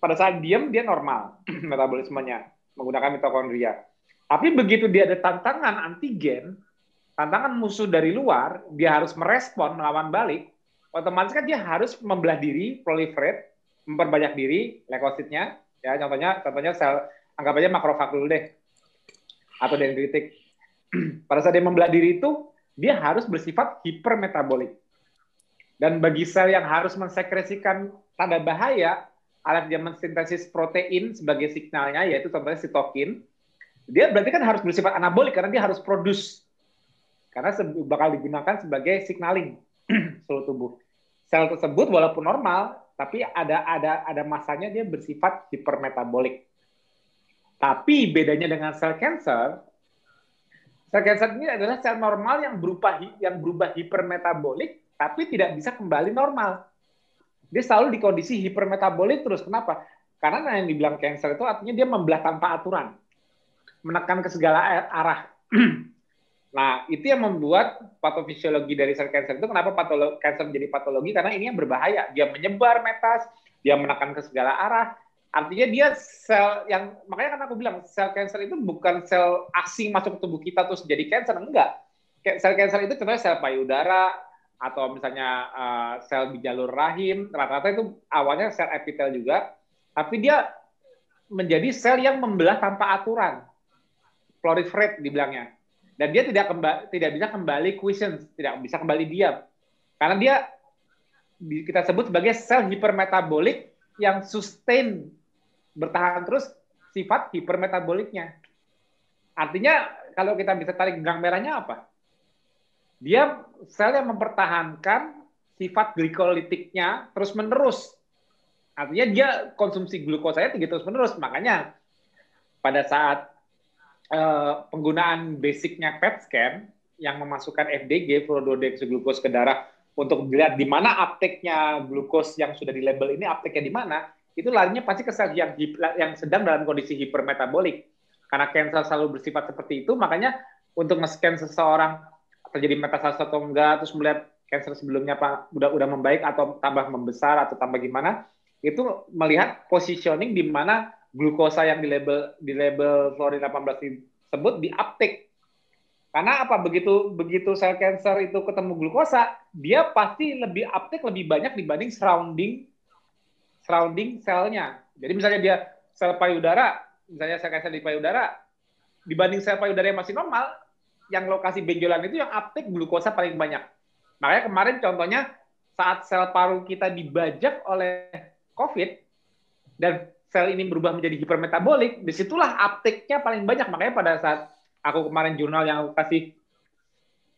pada saat diam dia normal *clears throat* metabolismenya menggunakan mitokondria. Tapi begitu dia ada tantangan antigen, tantangan musuh dari luar, dia harus merespon melawan balik, otomatis kan dia harus membelah diri, proliferate, memperbanyak diri leukositnya, Ya, contohnya contohnya sel anggap aja makrofag dulu deh. Atau dendritik. *clears throat* Pada saat dia membelah diri itu, dia harus bersifat hipermetabolik. Dan bagi sel yang harus mensekresikan tanda bahaya, alat dia mensintesis protein sebagai signalnya, yaitu contohnya sitokin, dia berarti kan harus bersifat anabolik karena dia harus produce. Karena bakal digunakan sebagai signaling *clears throat* seluruh tubuh. Sel tersebut walaupun normal, tapi ada ada ada masanya dia bersifat hipermetabolik. Tapi bedanya dengan sel cancer, sel cancer ini adalah sel normal yang berupa yang berubah hipermetabolik tapi tidak bisa kembali normal. Dia selalu di kondisi hipermetabolik terus. Kenapa? Karena yang dibilang cancer itu artinya dia membelah tanpa aturan. Menekan ke segala arah. *clears throat* Nah, itu yang membuat patofisiologi dari sel kanker itu kenapa patologi kanker menjadi patologi karena ini yang berbahaya. Dia menyebar metas, dia menekan ke segala arah. Artinya dia sel yang makanya kan aku bilang sel kanker itu bukan sel asing masuk ke tubuh kita terus jadi kanker, enggak. Sel kanker itu contohnya sel payudara atau misalnya uh, sel di jalur rahim, rata-rata itu awalnya sel epitel juga, tapi dia menjadi sel yang membelah tanpa aturan. Proliferate dibilangnya dan dia tidak kembali tidak bisa kembali quiescence, tidak bisa kembali diam. Karena dia kita sebut sebagai sel hipermetabolik yang sustain bertahan terus sifat hipermetaboliknya. Artinya kalau kita bisa tarik gang merahnya apa? Dia sel yang mempertahankan sifat glikolitiknya terus menerus. Artinya dia konsumsi glukosanya tinggi terus menerus. Makanya pada saat uh, penggunaan basicnya PET scan yang memasukkan FDG fluorodeoksyglucose ke darah untuk melihat di mana apteknya glukos yang sudah di label ini apteknya di mana itu larinya pasti ke sel yang yang sedang dalam kondisi hipermetabolik. Karena kanker selalu bersifat seperti itu makanya untuk nge-scan seseorang terjadi metastasis atau enggak terus melihat kanker sebelumnya apa udah udah membaik atau tambah membesar atau tambah gimana itu melihat positioning di mana glukosa yang di label di label fluorin 18 tersebut di uptake. Karena apa? Begitu begitu sel cancer itu ketemu glukosa, dia pasti lebih uptake lebih banyak dibanding surrounding surrounding selnya. Jadi misalnya dia sel payudara, misalnya sel cancer di payudara, dibanding sel payudara yang masih normal, yang lokasi benjolan itu yang uptake glukosa paling banyak. Makanya kemarin contohnya saat sel paru kita dibajak oleh COVID dan sel ini berubah menjadi hipermetabolik, di situlah uptake-nya paling banyak. Makanya pada saat aku kemarin jurnal yang aku kasih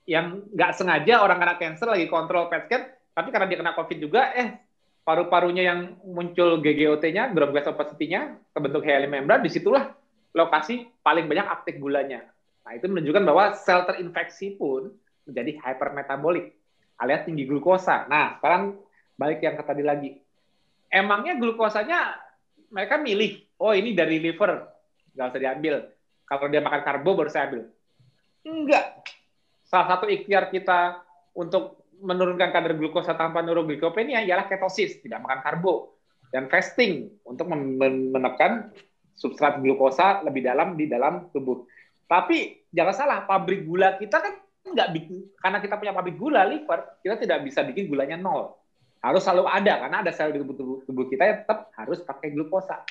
yang nggak sengaja orang kena cancer lagi kontrol PET scan, tapi karena dia kena COVID juga, eh paru-parunya yang muncul GGOT-nya, ground glass opacity-nya, kebentuk hyaline membran, di situlah lokasi paling banyak uptake gulanya. Nah, itu menunjukkan bahwa sel terinfeksi pun menjadi hypermetabolik alias tinggi glukosa. Nah, sekarang balik yang ke tadi lagi. Emangnya glukosanya mereka milih, oh ini dari liver, nggak usah diambil. Kalau dia makan karbo baru saya ambil. Enggak. Salah satu ikhtiar kita untuk menurunkan kadar glukosa tanpa neuroglikopenia ialah ketosis, tidak makan karbo dan fasting untuk menekan substrat glukosa lebih dalam di dalam tubuh. Tapi jangan salah, pabrik gula kita kan nggak bikin karena kita punya pabrik gula liver, kita tidak bisa bikin gulanya nol. Harus selalu ada karena ada sel di tubuh, tubuh, tubuh kita yang tetap harus pakai glukosa.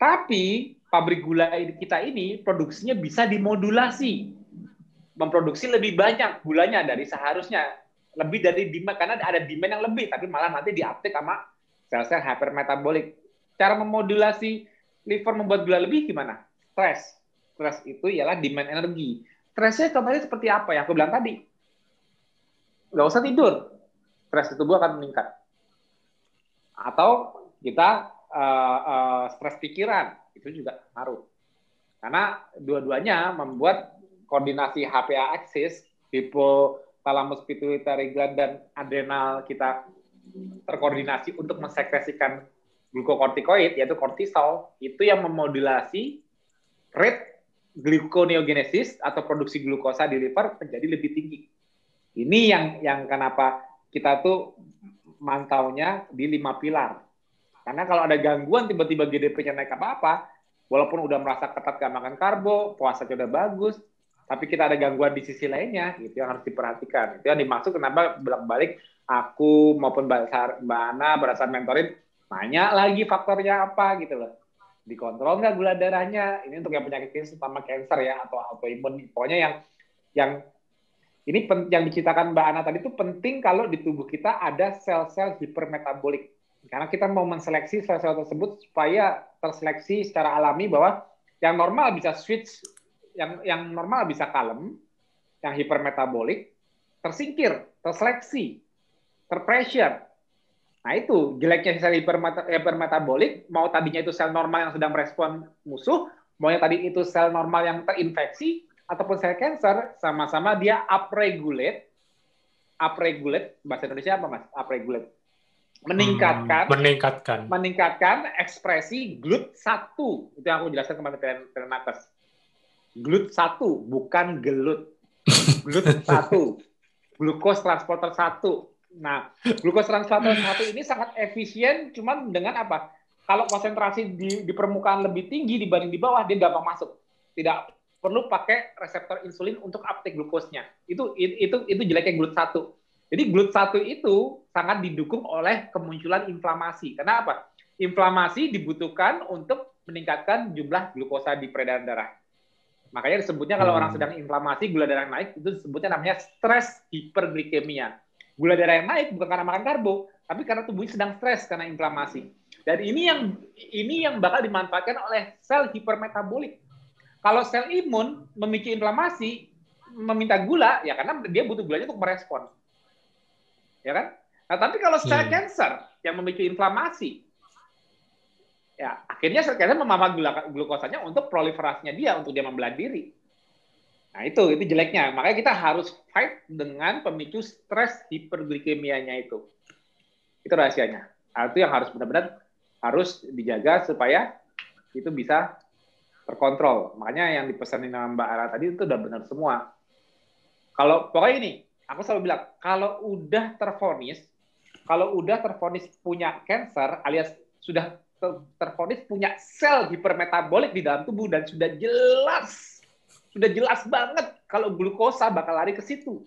Tapi pabrik gula kita ini produksinya bisa dimodulasi, memproduksi lebih banyak gulanya dari seharusnya, lebih dari demand karena ada demand yang lebih, tapi malah nanti diuptake sama sel-sel hypermetabolik. Cara memodulasi liver membuat gula lebih gimana? Stres. Stres itu ialah demand energi. Stresnya contohnya seperti apa ya? Aku bilang tadi. Nggak usah tidur. Stres di tubuh akan meningkat. Atau kita uh, uh, stres pikiran. Itu juga ngaruh. Karena dua-duanya membuat koordinasi HPA axis, hipotalamus pituitary gland dan adrenal kita terkoordinasi untuk mensekresikan glukokortikoid yaitu kortisol itu yang memodulasi rate gluconeogenesis atau produksi glukosa di liver menjadi lebih tinggi. Ini yang yang kenapa kita tuh mantaunya di lima pilar. Karena kalau ada gangguan tiba-tiba GDP-nya naik apa-apa, walaupun udah merasa ketat gak makan karbo, puasanya udah bagus, tapi kita ada gangguan di sisi lainnya, itu yang harus diperhatikan. Itu yang dimaksud kenapa balik-balik aku maupun Mbak Ana berasa mentorin Tanya lagi faktornya apa gitu loh. Dikontrol nggak gula darahnya? Ini untuk yang penyakit klinis utama cancer ya atau autoimun. Pokoknya yang yang ini yang diceritakan Mbak Ana tadi itu penting kalau di tubuh kita ada sel-sel hipermetabolik. Karena kita mau menseleksi sel-sel tersebut supaya terseleksi secara alami bahwa yang normal bisa switch, yang yang normal bisa kalem, yang hipermetabolik tersingkir, terseleksi, terpressure, Nah itu jeleknya sel hipermetabolik, mau tadinya itu sel normal yang sedang merespon musuh, mau yang tadi itu sel normal yang terinfeksi, ataupun sel cancer, sama-sama dia upregulate, upregulate, bahasa Indonesia apa mas? Upregulate. Meningkatkan, hmm, meningkatkan, meningkatkan ekspresi GLUT1. Itu yang aku jelaskan kemarin ke nakes. GLUT1, bukan gelut. GLUT1. *laughs* Glukos transporter 1 Nah, glukosa transporter satu ini sangat efisien, cuman dengan apa? Kalau konsentrasi di, di permukaan lebih tinggi dibanding di bawah, dia gampang masuk. Tidak perlu pakai reseptor insulin untuk uptake glukosnya. Itu itu itu jeleknya glut satu. Jadi glut satu itu sangat didukung oleh kemunculan inflamasi. Kenapa? Inflamasi dibutuhkan untuk meningkatkan jumlah glukosa di peredaran darah. Makanya disebutnya kalau hmm. orang sedang inflamasi, gula darah naik, itu disebutnya namanya stres hiperglikemia gula darah yang naik bukan karena makan karbo, tapi karena tubuhnya sedang stres karena inflamasi. Dan ini yang ini yang bakal dimanfaatkan oleh sel hipermetabolik. Kalau sel imun memicu inflamasi, meminta gula, ya karena dia butuh gulanya untuk merespon. Ya kan? Nah, tapi kalau sel hmm. cancer yang memicu inflamasi, ya akhirnya sel cancer memanfaatkan glukosanya untuk proliferasinya dia, untuk dia membelah diri. Nah itu itu jeleknya. Makanya kita harus fight dengan pemicu stres hiperglikemianya itu. Itu rahasianya. Nah, itu yang harus benar-benar harus dijaga supaya itu bisa terkontrol. Makanya yang dipesanin sama Mbak Ara tadi itu udah benar semua. Kalau pokoknya ini, aku selalu bilang kalau udah terfonis, kalau udah terfonis punya cancer alias sudah terfonis punya sel hipermetabolik di dalam tubuh dan sudah jelas sudah jelas banget kalau glukosa bakal lari ke situ.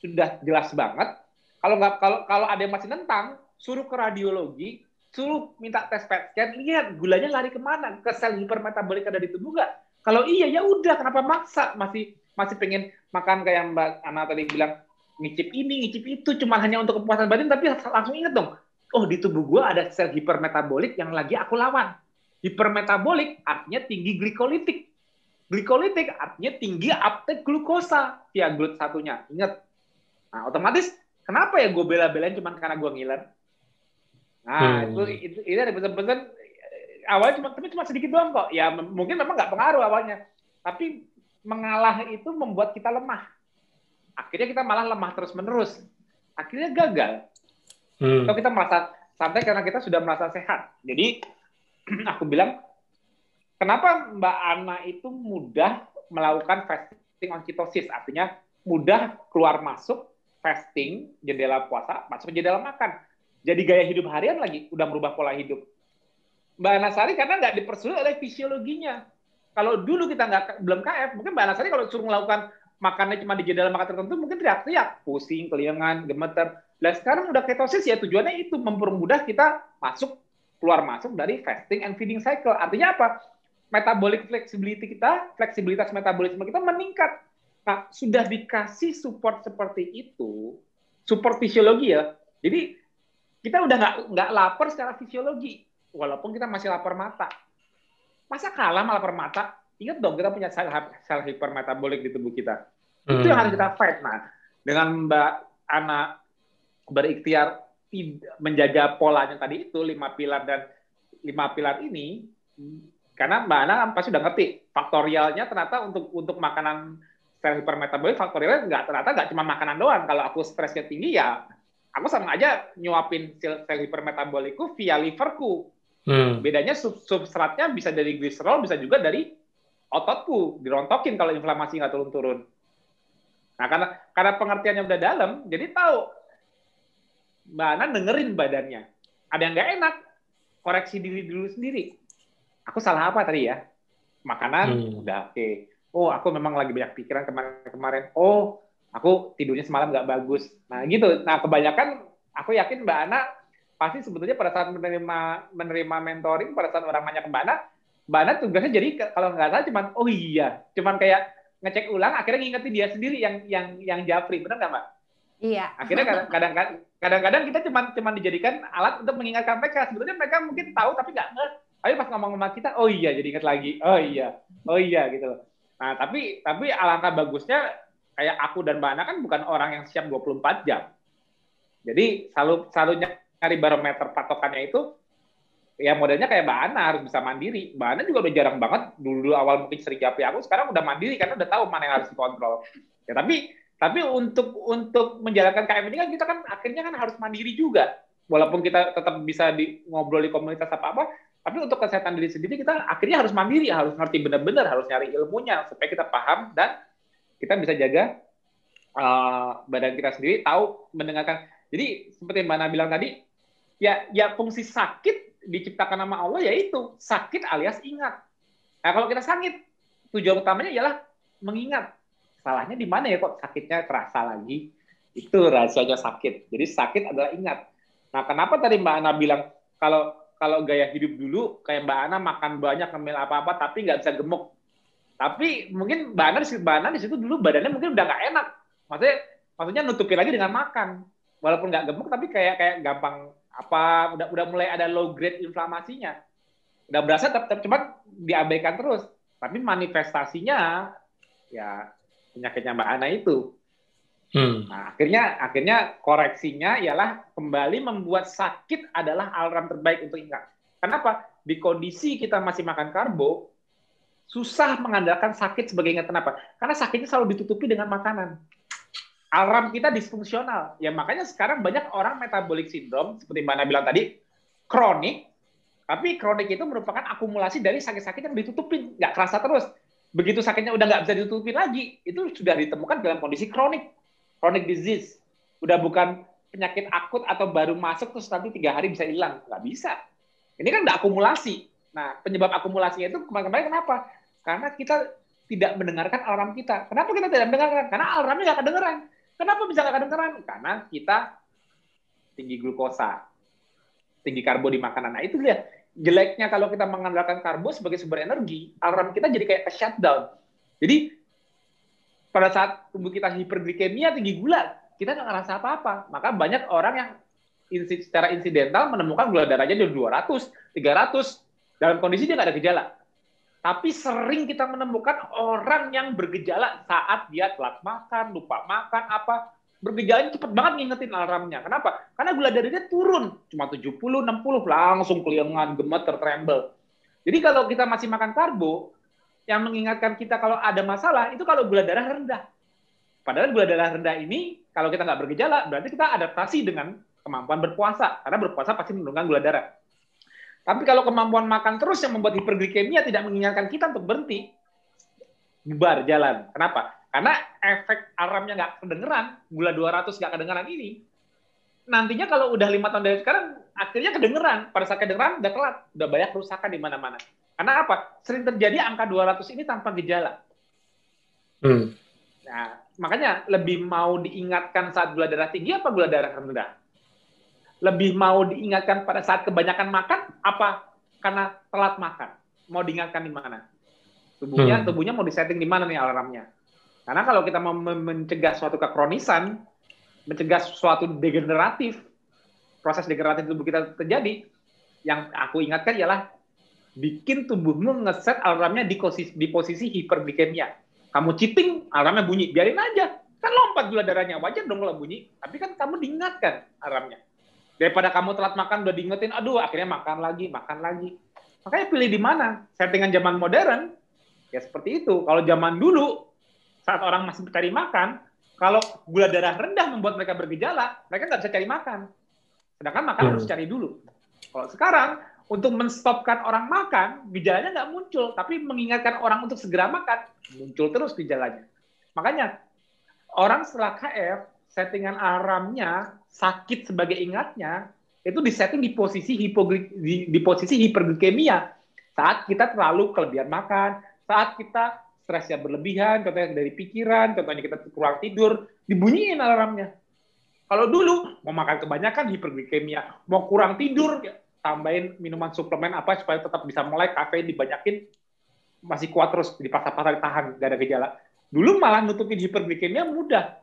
Sudah jelas banget. Kalau nggak kalau kalau ada yang masih nentang, suruh ke radiologi, suruh minta tes PET scan, lihat gulanya lari ke mana? Ke sel hipermetabolik ada di tubuh nggak? Kalau iya ya udah, kenapa maksa? Masih masih pengen makan kayak Mbak Ana tadi bilang ngicip ini, ngicip itu, cuma hanya untuk kepuasan batin, tapi langsung inget dong, oh di tubuh gua ada sel hipermetabolik yang lagi aku lawan. Hipermetabolik artinya tinggi glikolitik. Glikolitik artinya tinggi uptake glukosa via glut satunya. Ingat. Nah, otomatis kenapa ya gue bela-belain cuma karena gue ngiler? Nah, hmm. itu, itu, itu ada pesan-pesan awalnya cuma tapi cuma sedikit doang kok. Ya mungkin memang nggak pengaruh awalnya. Tapi mengalah itu membuat kita lemah. akhirnya kita malah lemah terus-menerus. Akhirnya gagal. Hmm. Atau kita merasa santai karena kita sudah merasa sehat. Jadi *clears throat* aku bilang, kenapa Mbak Ana itu mudah melakukan fasting on ketosis? Artinya mudah keluar masuk fasting, jendela puasa, masuk jendela makan. Jadi gaya hidup harian lagi, udah merubah pola hidup. Mbak Anasari karena nggak dipersulit oleh fisiologinya. Kalau dulu kita nggak belum KF, mungkin Mbak Anasari kalau suruh melakukan makannya cuma di jendela makan tertentu, mungkin teriak-teriak, pusing, kelingan, gemeter. Nah sekarang udah ketosis ya tujuannya itu mempermudah kita masuk keluar masuk dari fasting and feeding cycle. Artinya apa? Metabolic flexibility kita, fleksibilitas metabolisme kita meningkat. Nah, sudah dikasih support seperti itu, support fisiologi ya. Jadi kita udah nggak nggak lapar secara fisiologi, walaupun kita masih lapar mata. Masa kalah malah lapar mata? Ingat dong kita punya sel, sel hipermetabolik di tubuh kita. Hmm. Itu yang harus kita fight. Nah, dengan Mbak Ana berikhtiar menjaga polanya tadi itu lima pilar dan lima pilar ini karena Mbak Ana pasti sudah ngerti faktorialnya ternyata untuk untuk makanan sel hipermetabolik faktorialnya nggak ternyata nggak cuma makanan doang kalau aku stresnya tinggi ya aku sama aja nyuapin sel, sel hipermetabolikku via liverku hmm. bedanya sub substratnya bisa dari gliserol bisa juga dari ototku dirontokin kalau inflamasi nggak turun-turun nah karena karena pengertiannya udah dalam jadi tahu Mbak Ana dengerin badannya. Ada yang nggak enak, koreksi diri dulu sendiri. Aku salah apa tadi ya? Makanan, hmm. udah oke. Okay. Oh, aku memang lagi banyak pikiran kemarin-kemarin. Oh, aku tidurnya semalam nggak bagus. Nah, gitu. Nah, kebanyakan aku yakin Mbak Ana pasti sebetulnya pada saat menerima menerima mentoring, pada saat orang banyak Mbak Ana, Mbak Ana tugasnya jadi kalau nggak salah cuman oh iya, cuman kayak ngecek ulang, akhirnya ngingetin dia sendiri yang yang yang Japri, benar nggak Mbak? Iya. Akhirnya kadang-kadang kadang-kadang kita cuma cuma dijadikan alat untuk mengingatkan mereka. Sebetulnya mereka mungkin tahu tapi nggak ngerti. Tapi pas ngomong sama kita, oh iya jadi ingat lagi. Oh iya. Oh iya gitu Nah, tapi tapi alangkah bagusnya kayak aku dan Mbak Ana kan bukan orang yang siap 24 jam. Jadi selalu selalu nyari barometer patokannya itu ya modelnya kayak Mbak Ana harus bisa mandiri. Mbak Ana juga udah jarang banget dulu, dulu awal mungkin sering japri aku, sekarang udah mandiri karena udah tahu mana yang harus dikontrol. Ya tapi tapi untuk untuk menjalankan KM ini kan kita kan akhirnya kan harus mandiri juga. Walaupun kita tetap bisa di, ngobrol di komunitas apa-apa, tapi untuk kesehatan diri sendiri kita akhirnya harus mandiri, harus ngerti benar-benar, harus nyari ilmunya supaya kita paham dan kita bisa jaga uh, badan kita sendiri, tahu mendengarkan. Jadi seperti Mbak Ana bilang tadi, ya ya fungsi sakit diciptakan nama Allah yaitu sakit alias ingat. Nah kalau kita sakit, tujuan utamanya ialah mengingat salahnya di mana ya kok sakitnya terasa lagi? Itu rahasianya sakit. Jadi sakit adalah ingat. Nah, kenapa tadi Mbak Ana bilang kalau kalau gaya hidup dulu kayak Mbak Ana makan banyak ngemil apa-apa tapi nggak bisa gemuk. Tapi mungkin Ana, Mbak Ana di situ dulu badannya mungkin udah nggak enak. Maksudnya maksudnya nutupin lagi dengan makan. Walaupun nggak gemuk tapi kayak kayak gampang apa udah udah mulai ada low grade inflamasinya. Udah berasa tetap cuma diabaikan terus. Tapi manifestasinya ya penyakitnya Mbak Ana itu. Hmm. Nah, akhirnya akhirnya koreksinya ialah kembali membuat sakit adalah alarm terbaik untuk ingat. Kenapa? Di kondisi kita masih makan karbo, susah mengandalkan sakit sebagai ingat. Kenapa? Karena sakitnya selalu ditutupi dengan makanan. Alarm kita disfungsional. Ya makanya sekarang banyak orang metabolic syndrome, seperti Mbak Ana bilang tadi, kronik, tapi kronik itu merupakan akumulasi dari sakit-sakit yang ditutupin, nggak kerasa terus begitu sakitnya udah nggak bisa ditutupin lagi, itu sudah ditemukan dalam kondisi kronik, chronic disease. Udah bukan penyakit akut atau baru masuk terus nanti tiga hari bisa hilang, nggak bisa. Ini kan udah akumulasi. Nah, penyebab akumulasinya itu kemarin-kemarin kenapa? Karena kita tidak mendengarkan alarm kita. Kenapa kita tidak mendengarkan? Karena alarmnya nggak kedengeran. Kenapa bisa nggak kedengeran? Karena kita tinggi glukosa, tinggi karbo di makanan. Nah, itu lihat jeleknya kalau kita mengandalkan karbo sebagai sumber energi, alarm kita jadi kayak shutdown. Jadi pada saat tubuh kita hiperglikemia tinggi gula, kita nggak ngerasa apa-apa. Maka banyak orang yang secara insidental menemukan gula darahnya di 200, 300 dalam kondisi dia nggak ada gejala. Tapi sering kita menemukan orang yang bergejala saat dia telat makan, lupa makan, apa bergejalanya cepet banget ngingetin alarmnya. Kenapa? Karena gula darahnya turun, cuma 70, 60, langsung kelingan, gemeter, tremble. Jadi kalau kita masih makan karbo, yang mengingatkan kita kalau ada masalah, itu kalau gula darah rendah. Padahal gula darah rendah ini, kalau kita nggak bergejala, berarti kita adaptasi dengan kemampuan berpuasa. Karena berpuasa pasti menurunkan gula darah. Tapi kalau kemampuan makan terus yang membuat hiperglikemia tidak mengingatkan kita untuk berhenti, bubar jalan. Kenapa? Karena efek alarmnya nggak kedengeran, gula 200 nggak kedengeran ini, nantinya kalau udah lima tahun dari sekarang, akhirnya kedengeran. Pada saat kedengeran, udah telat. Udah banyak kerusakan di mana-mana. Karena apa? Sering terjadi angka 200 ini tanpa gejala. Hmm. Nah, makanya lebih mau diingatkan saat gula darah tinggi apa gula darah rendah? Lebih mau diingatkan pada saat kebanyakan makan apa karena telat makan? Mau diingatkan di mana? Tubuhnya, hmm. tubuhnya mau disetting di mana nih alarmnya? Karena kalau kita mau mencegah suatu kekronisan, mencegah suatu degeneratif, proses degeneratif tubuh kita terjadi, yang aku ingatkan ialah bikin tubuhmu ngeset alarmnya di posisi, di posisi hiperglikemia. Kamu cheating, alarmnya bunyi, biarin aja. Kan lompat gula darahnya, wajar dong kalau bunyi. Tapi kan kamu diingatkan alarmnya. Daripada kamu telat makan, udah diingetin, aduh akhirnya makan lagi, makan lagi. Makanya pilih di mana? Settingan zaman modern, Ya seperti itu. Kalau zaman dulu, saat orang masih mencari makan, kalau gula darah rendah membuat mereka bergejala, mereka nggak bisa cari makan. Sedangkan makan hmm. harus cari dulu. Kalau sekarang, untuk menstopkan orang makan, gejalanya nggak muncul. Tapi mengingatkan orang untuk segera makan, muncul terus gejalanya. Makanya, orang setelah KF, settingan alarmnya, sakit sebagai ingatnya, itu disetting di posisi hipoglik, di, di posisi hiperglikemia saat kita terlalu kelebihan makan, saat kita stresnya berlebihan, contohnya dari pikiran, contohnya kita kurang tidur, dibunyiin alarmnya. Kalau dulu mau makan kebanyakan hiperglikemia, mau kurang tidur, ya, tambahin minuman suplemen apa supaya tetap bisa mulai kafein dibanyakin, masih kuat terus di pasar-pasar ditahan, gak ada gejala. Dulu malah nutupin hiperglikemia mudah.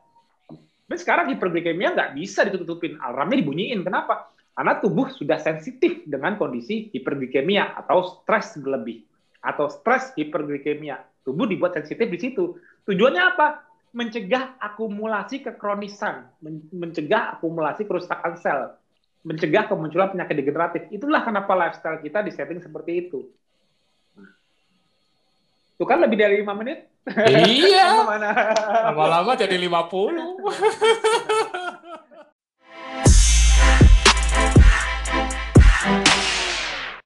Tapi sekarang hiperglikemia nggak bisa ditutupin, alarmnya dibunyiin. Kenapa? Karena tubuh sudah sensitif dengan kondisi hiperglikemia atau stres berlebih atau stres hiperglikemia. Tubuh dibuat sensitif di situ. Tujuannya apa? Mencegah akumulasi kekronisan, mencegah akumulasi kerusakan sel, mencegah kemunculan penyakit degeneratif. Itulah kenapa lifestyle kita disetting seperti itu. Itu kan lebih dari lima menit. Iya. *laughs* Lama-lama jadi 50. *laughs*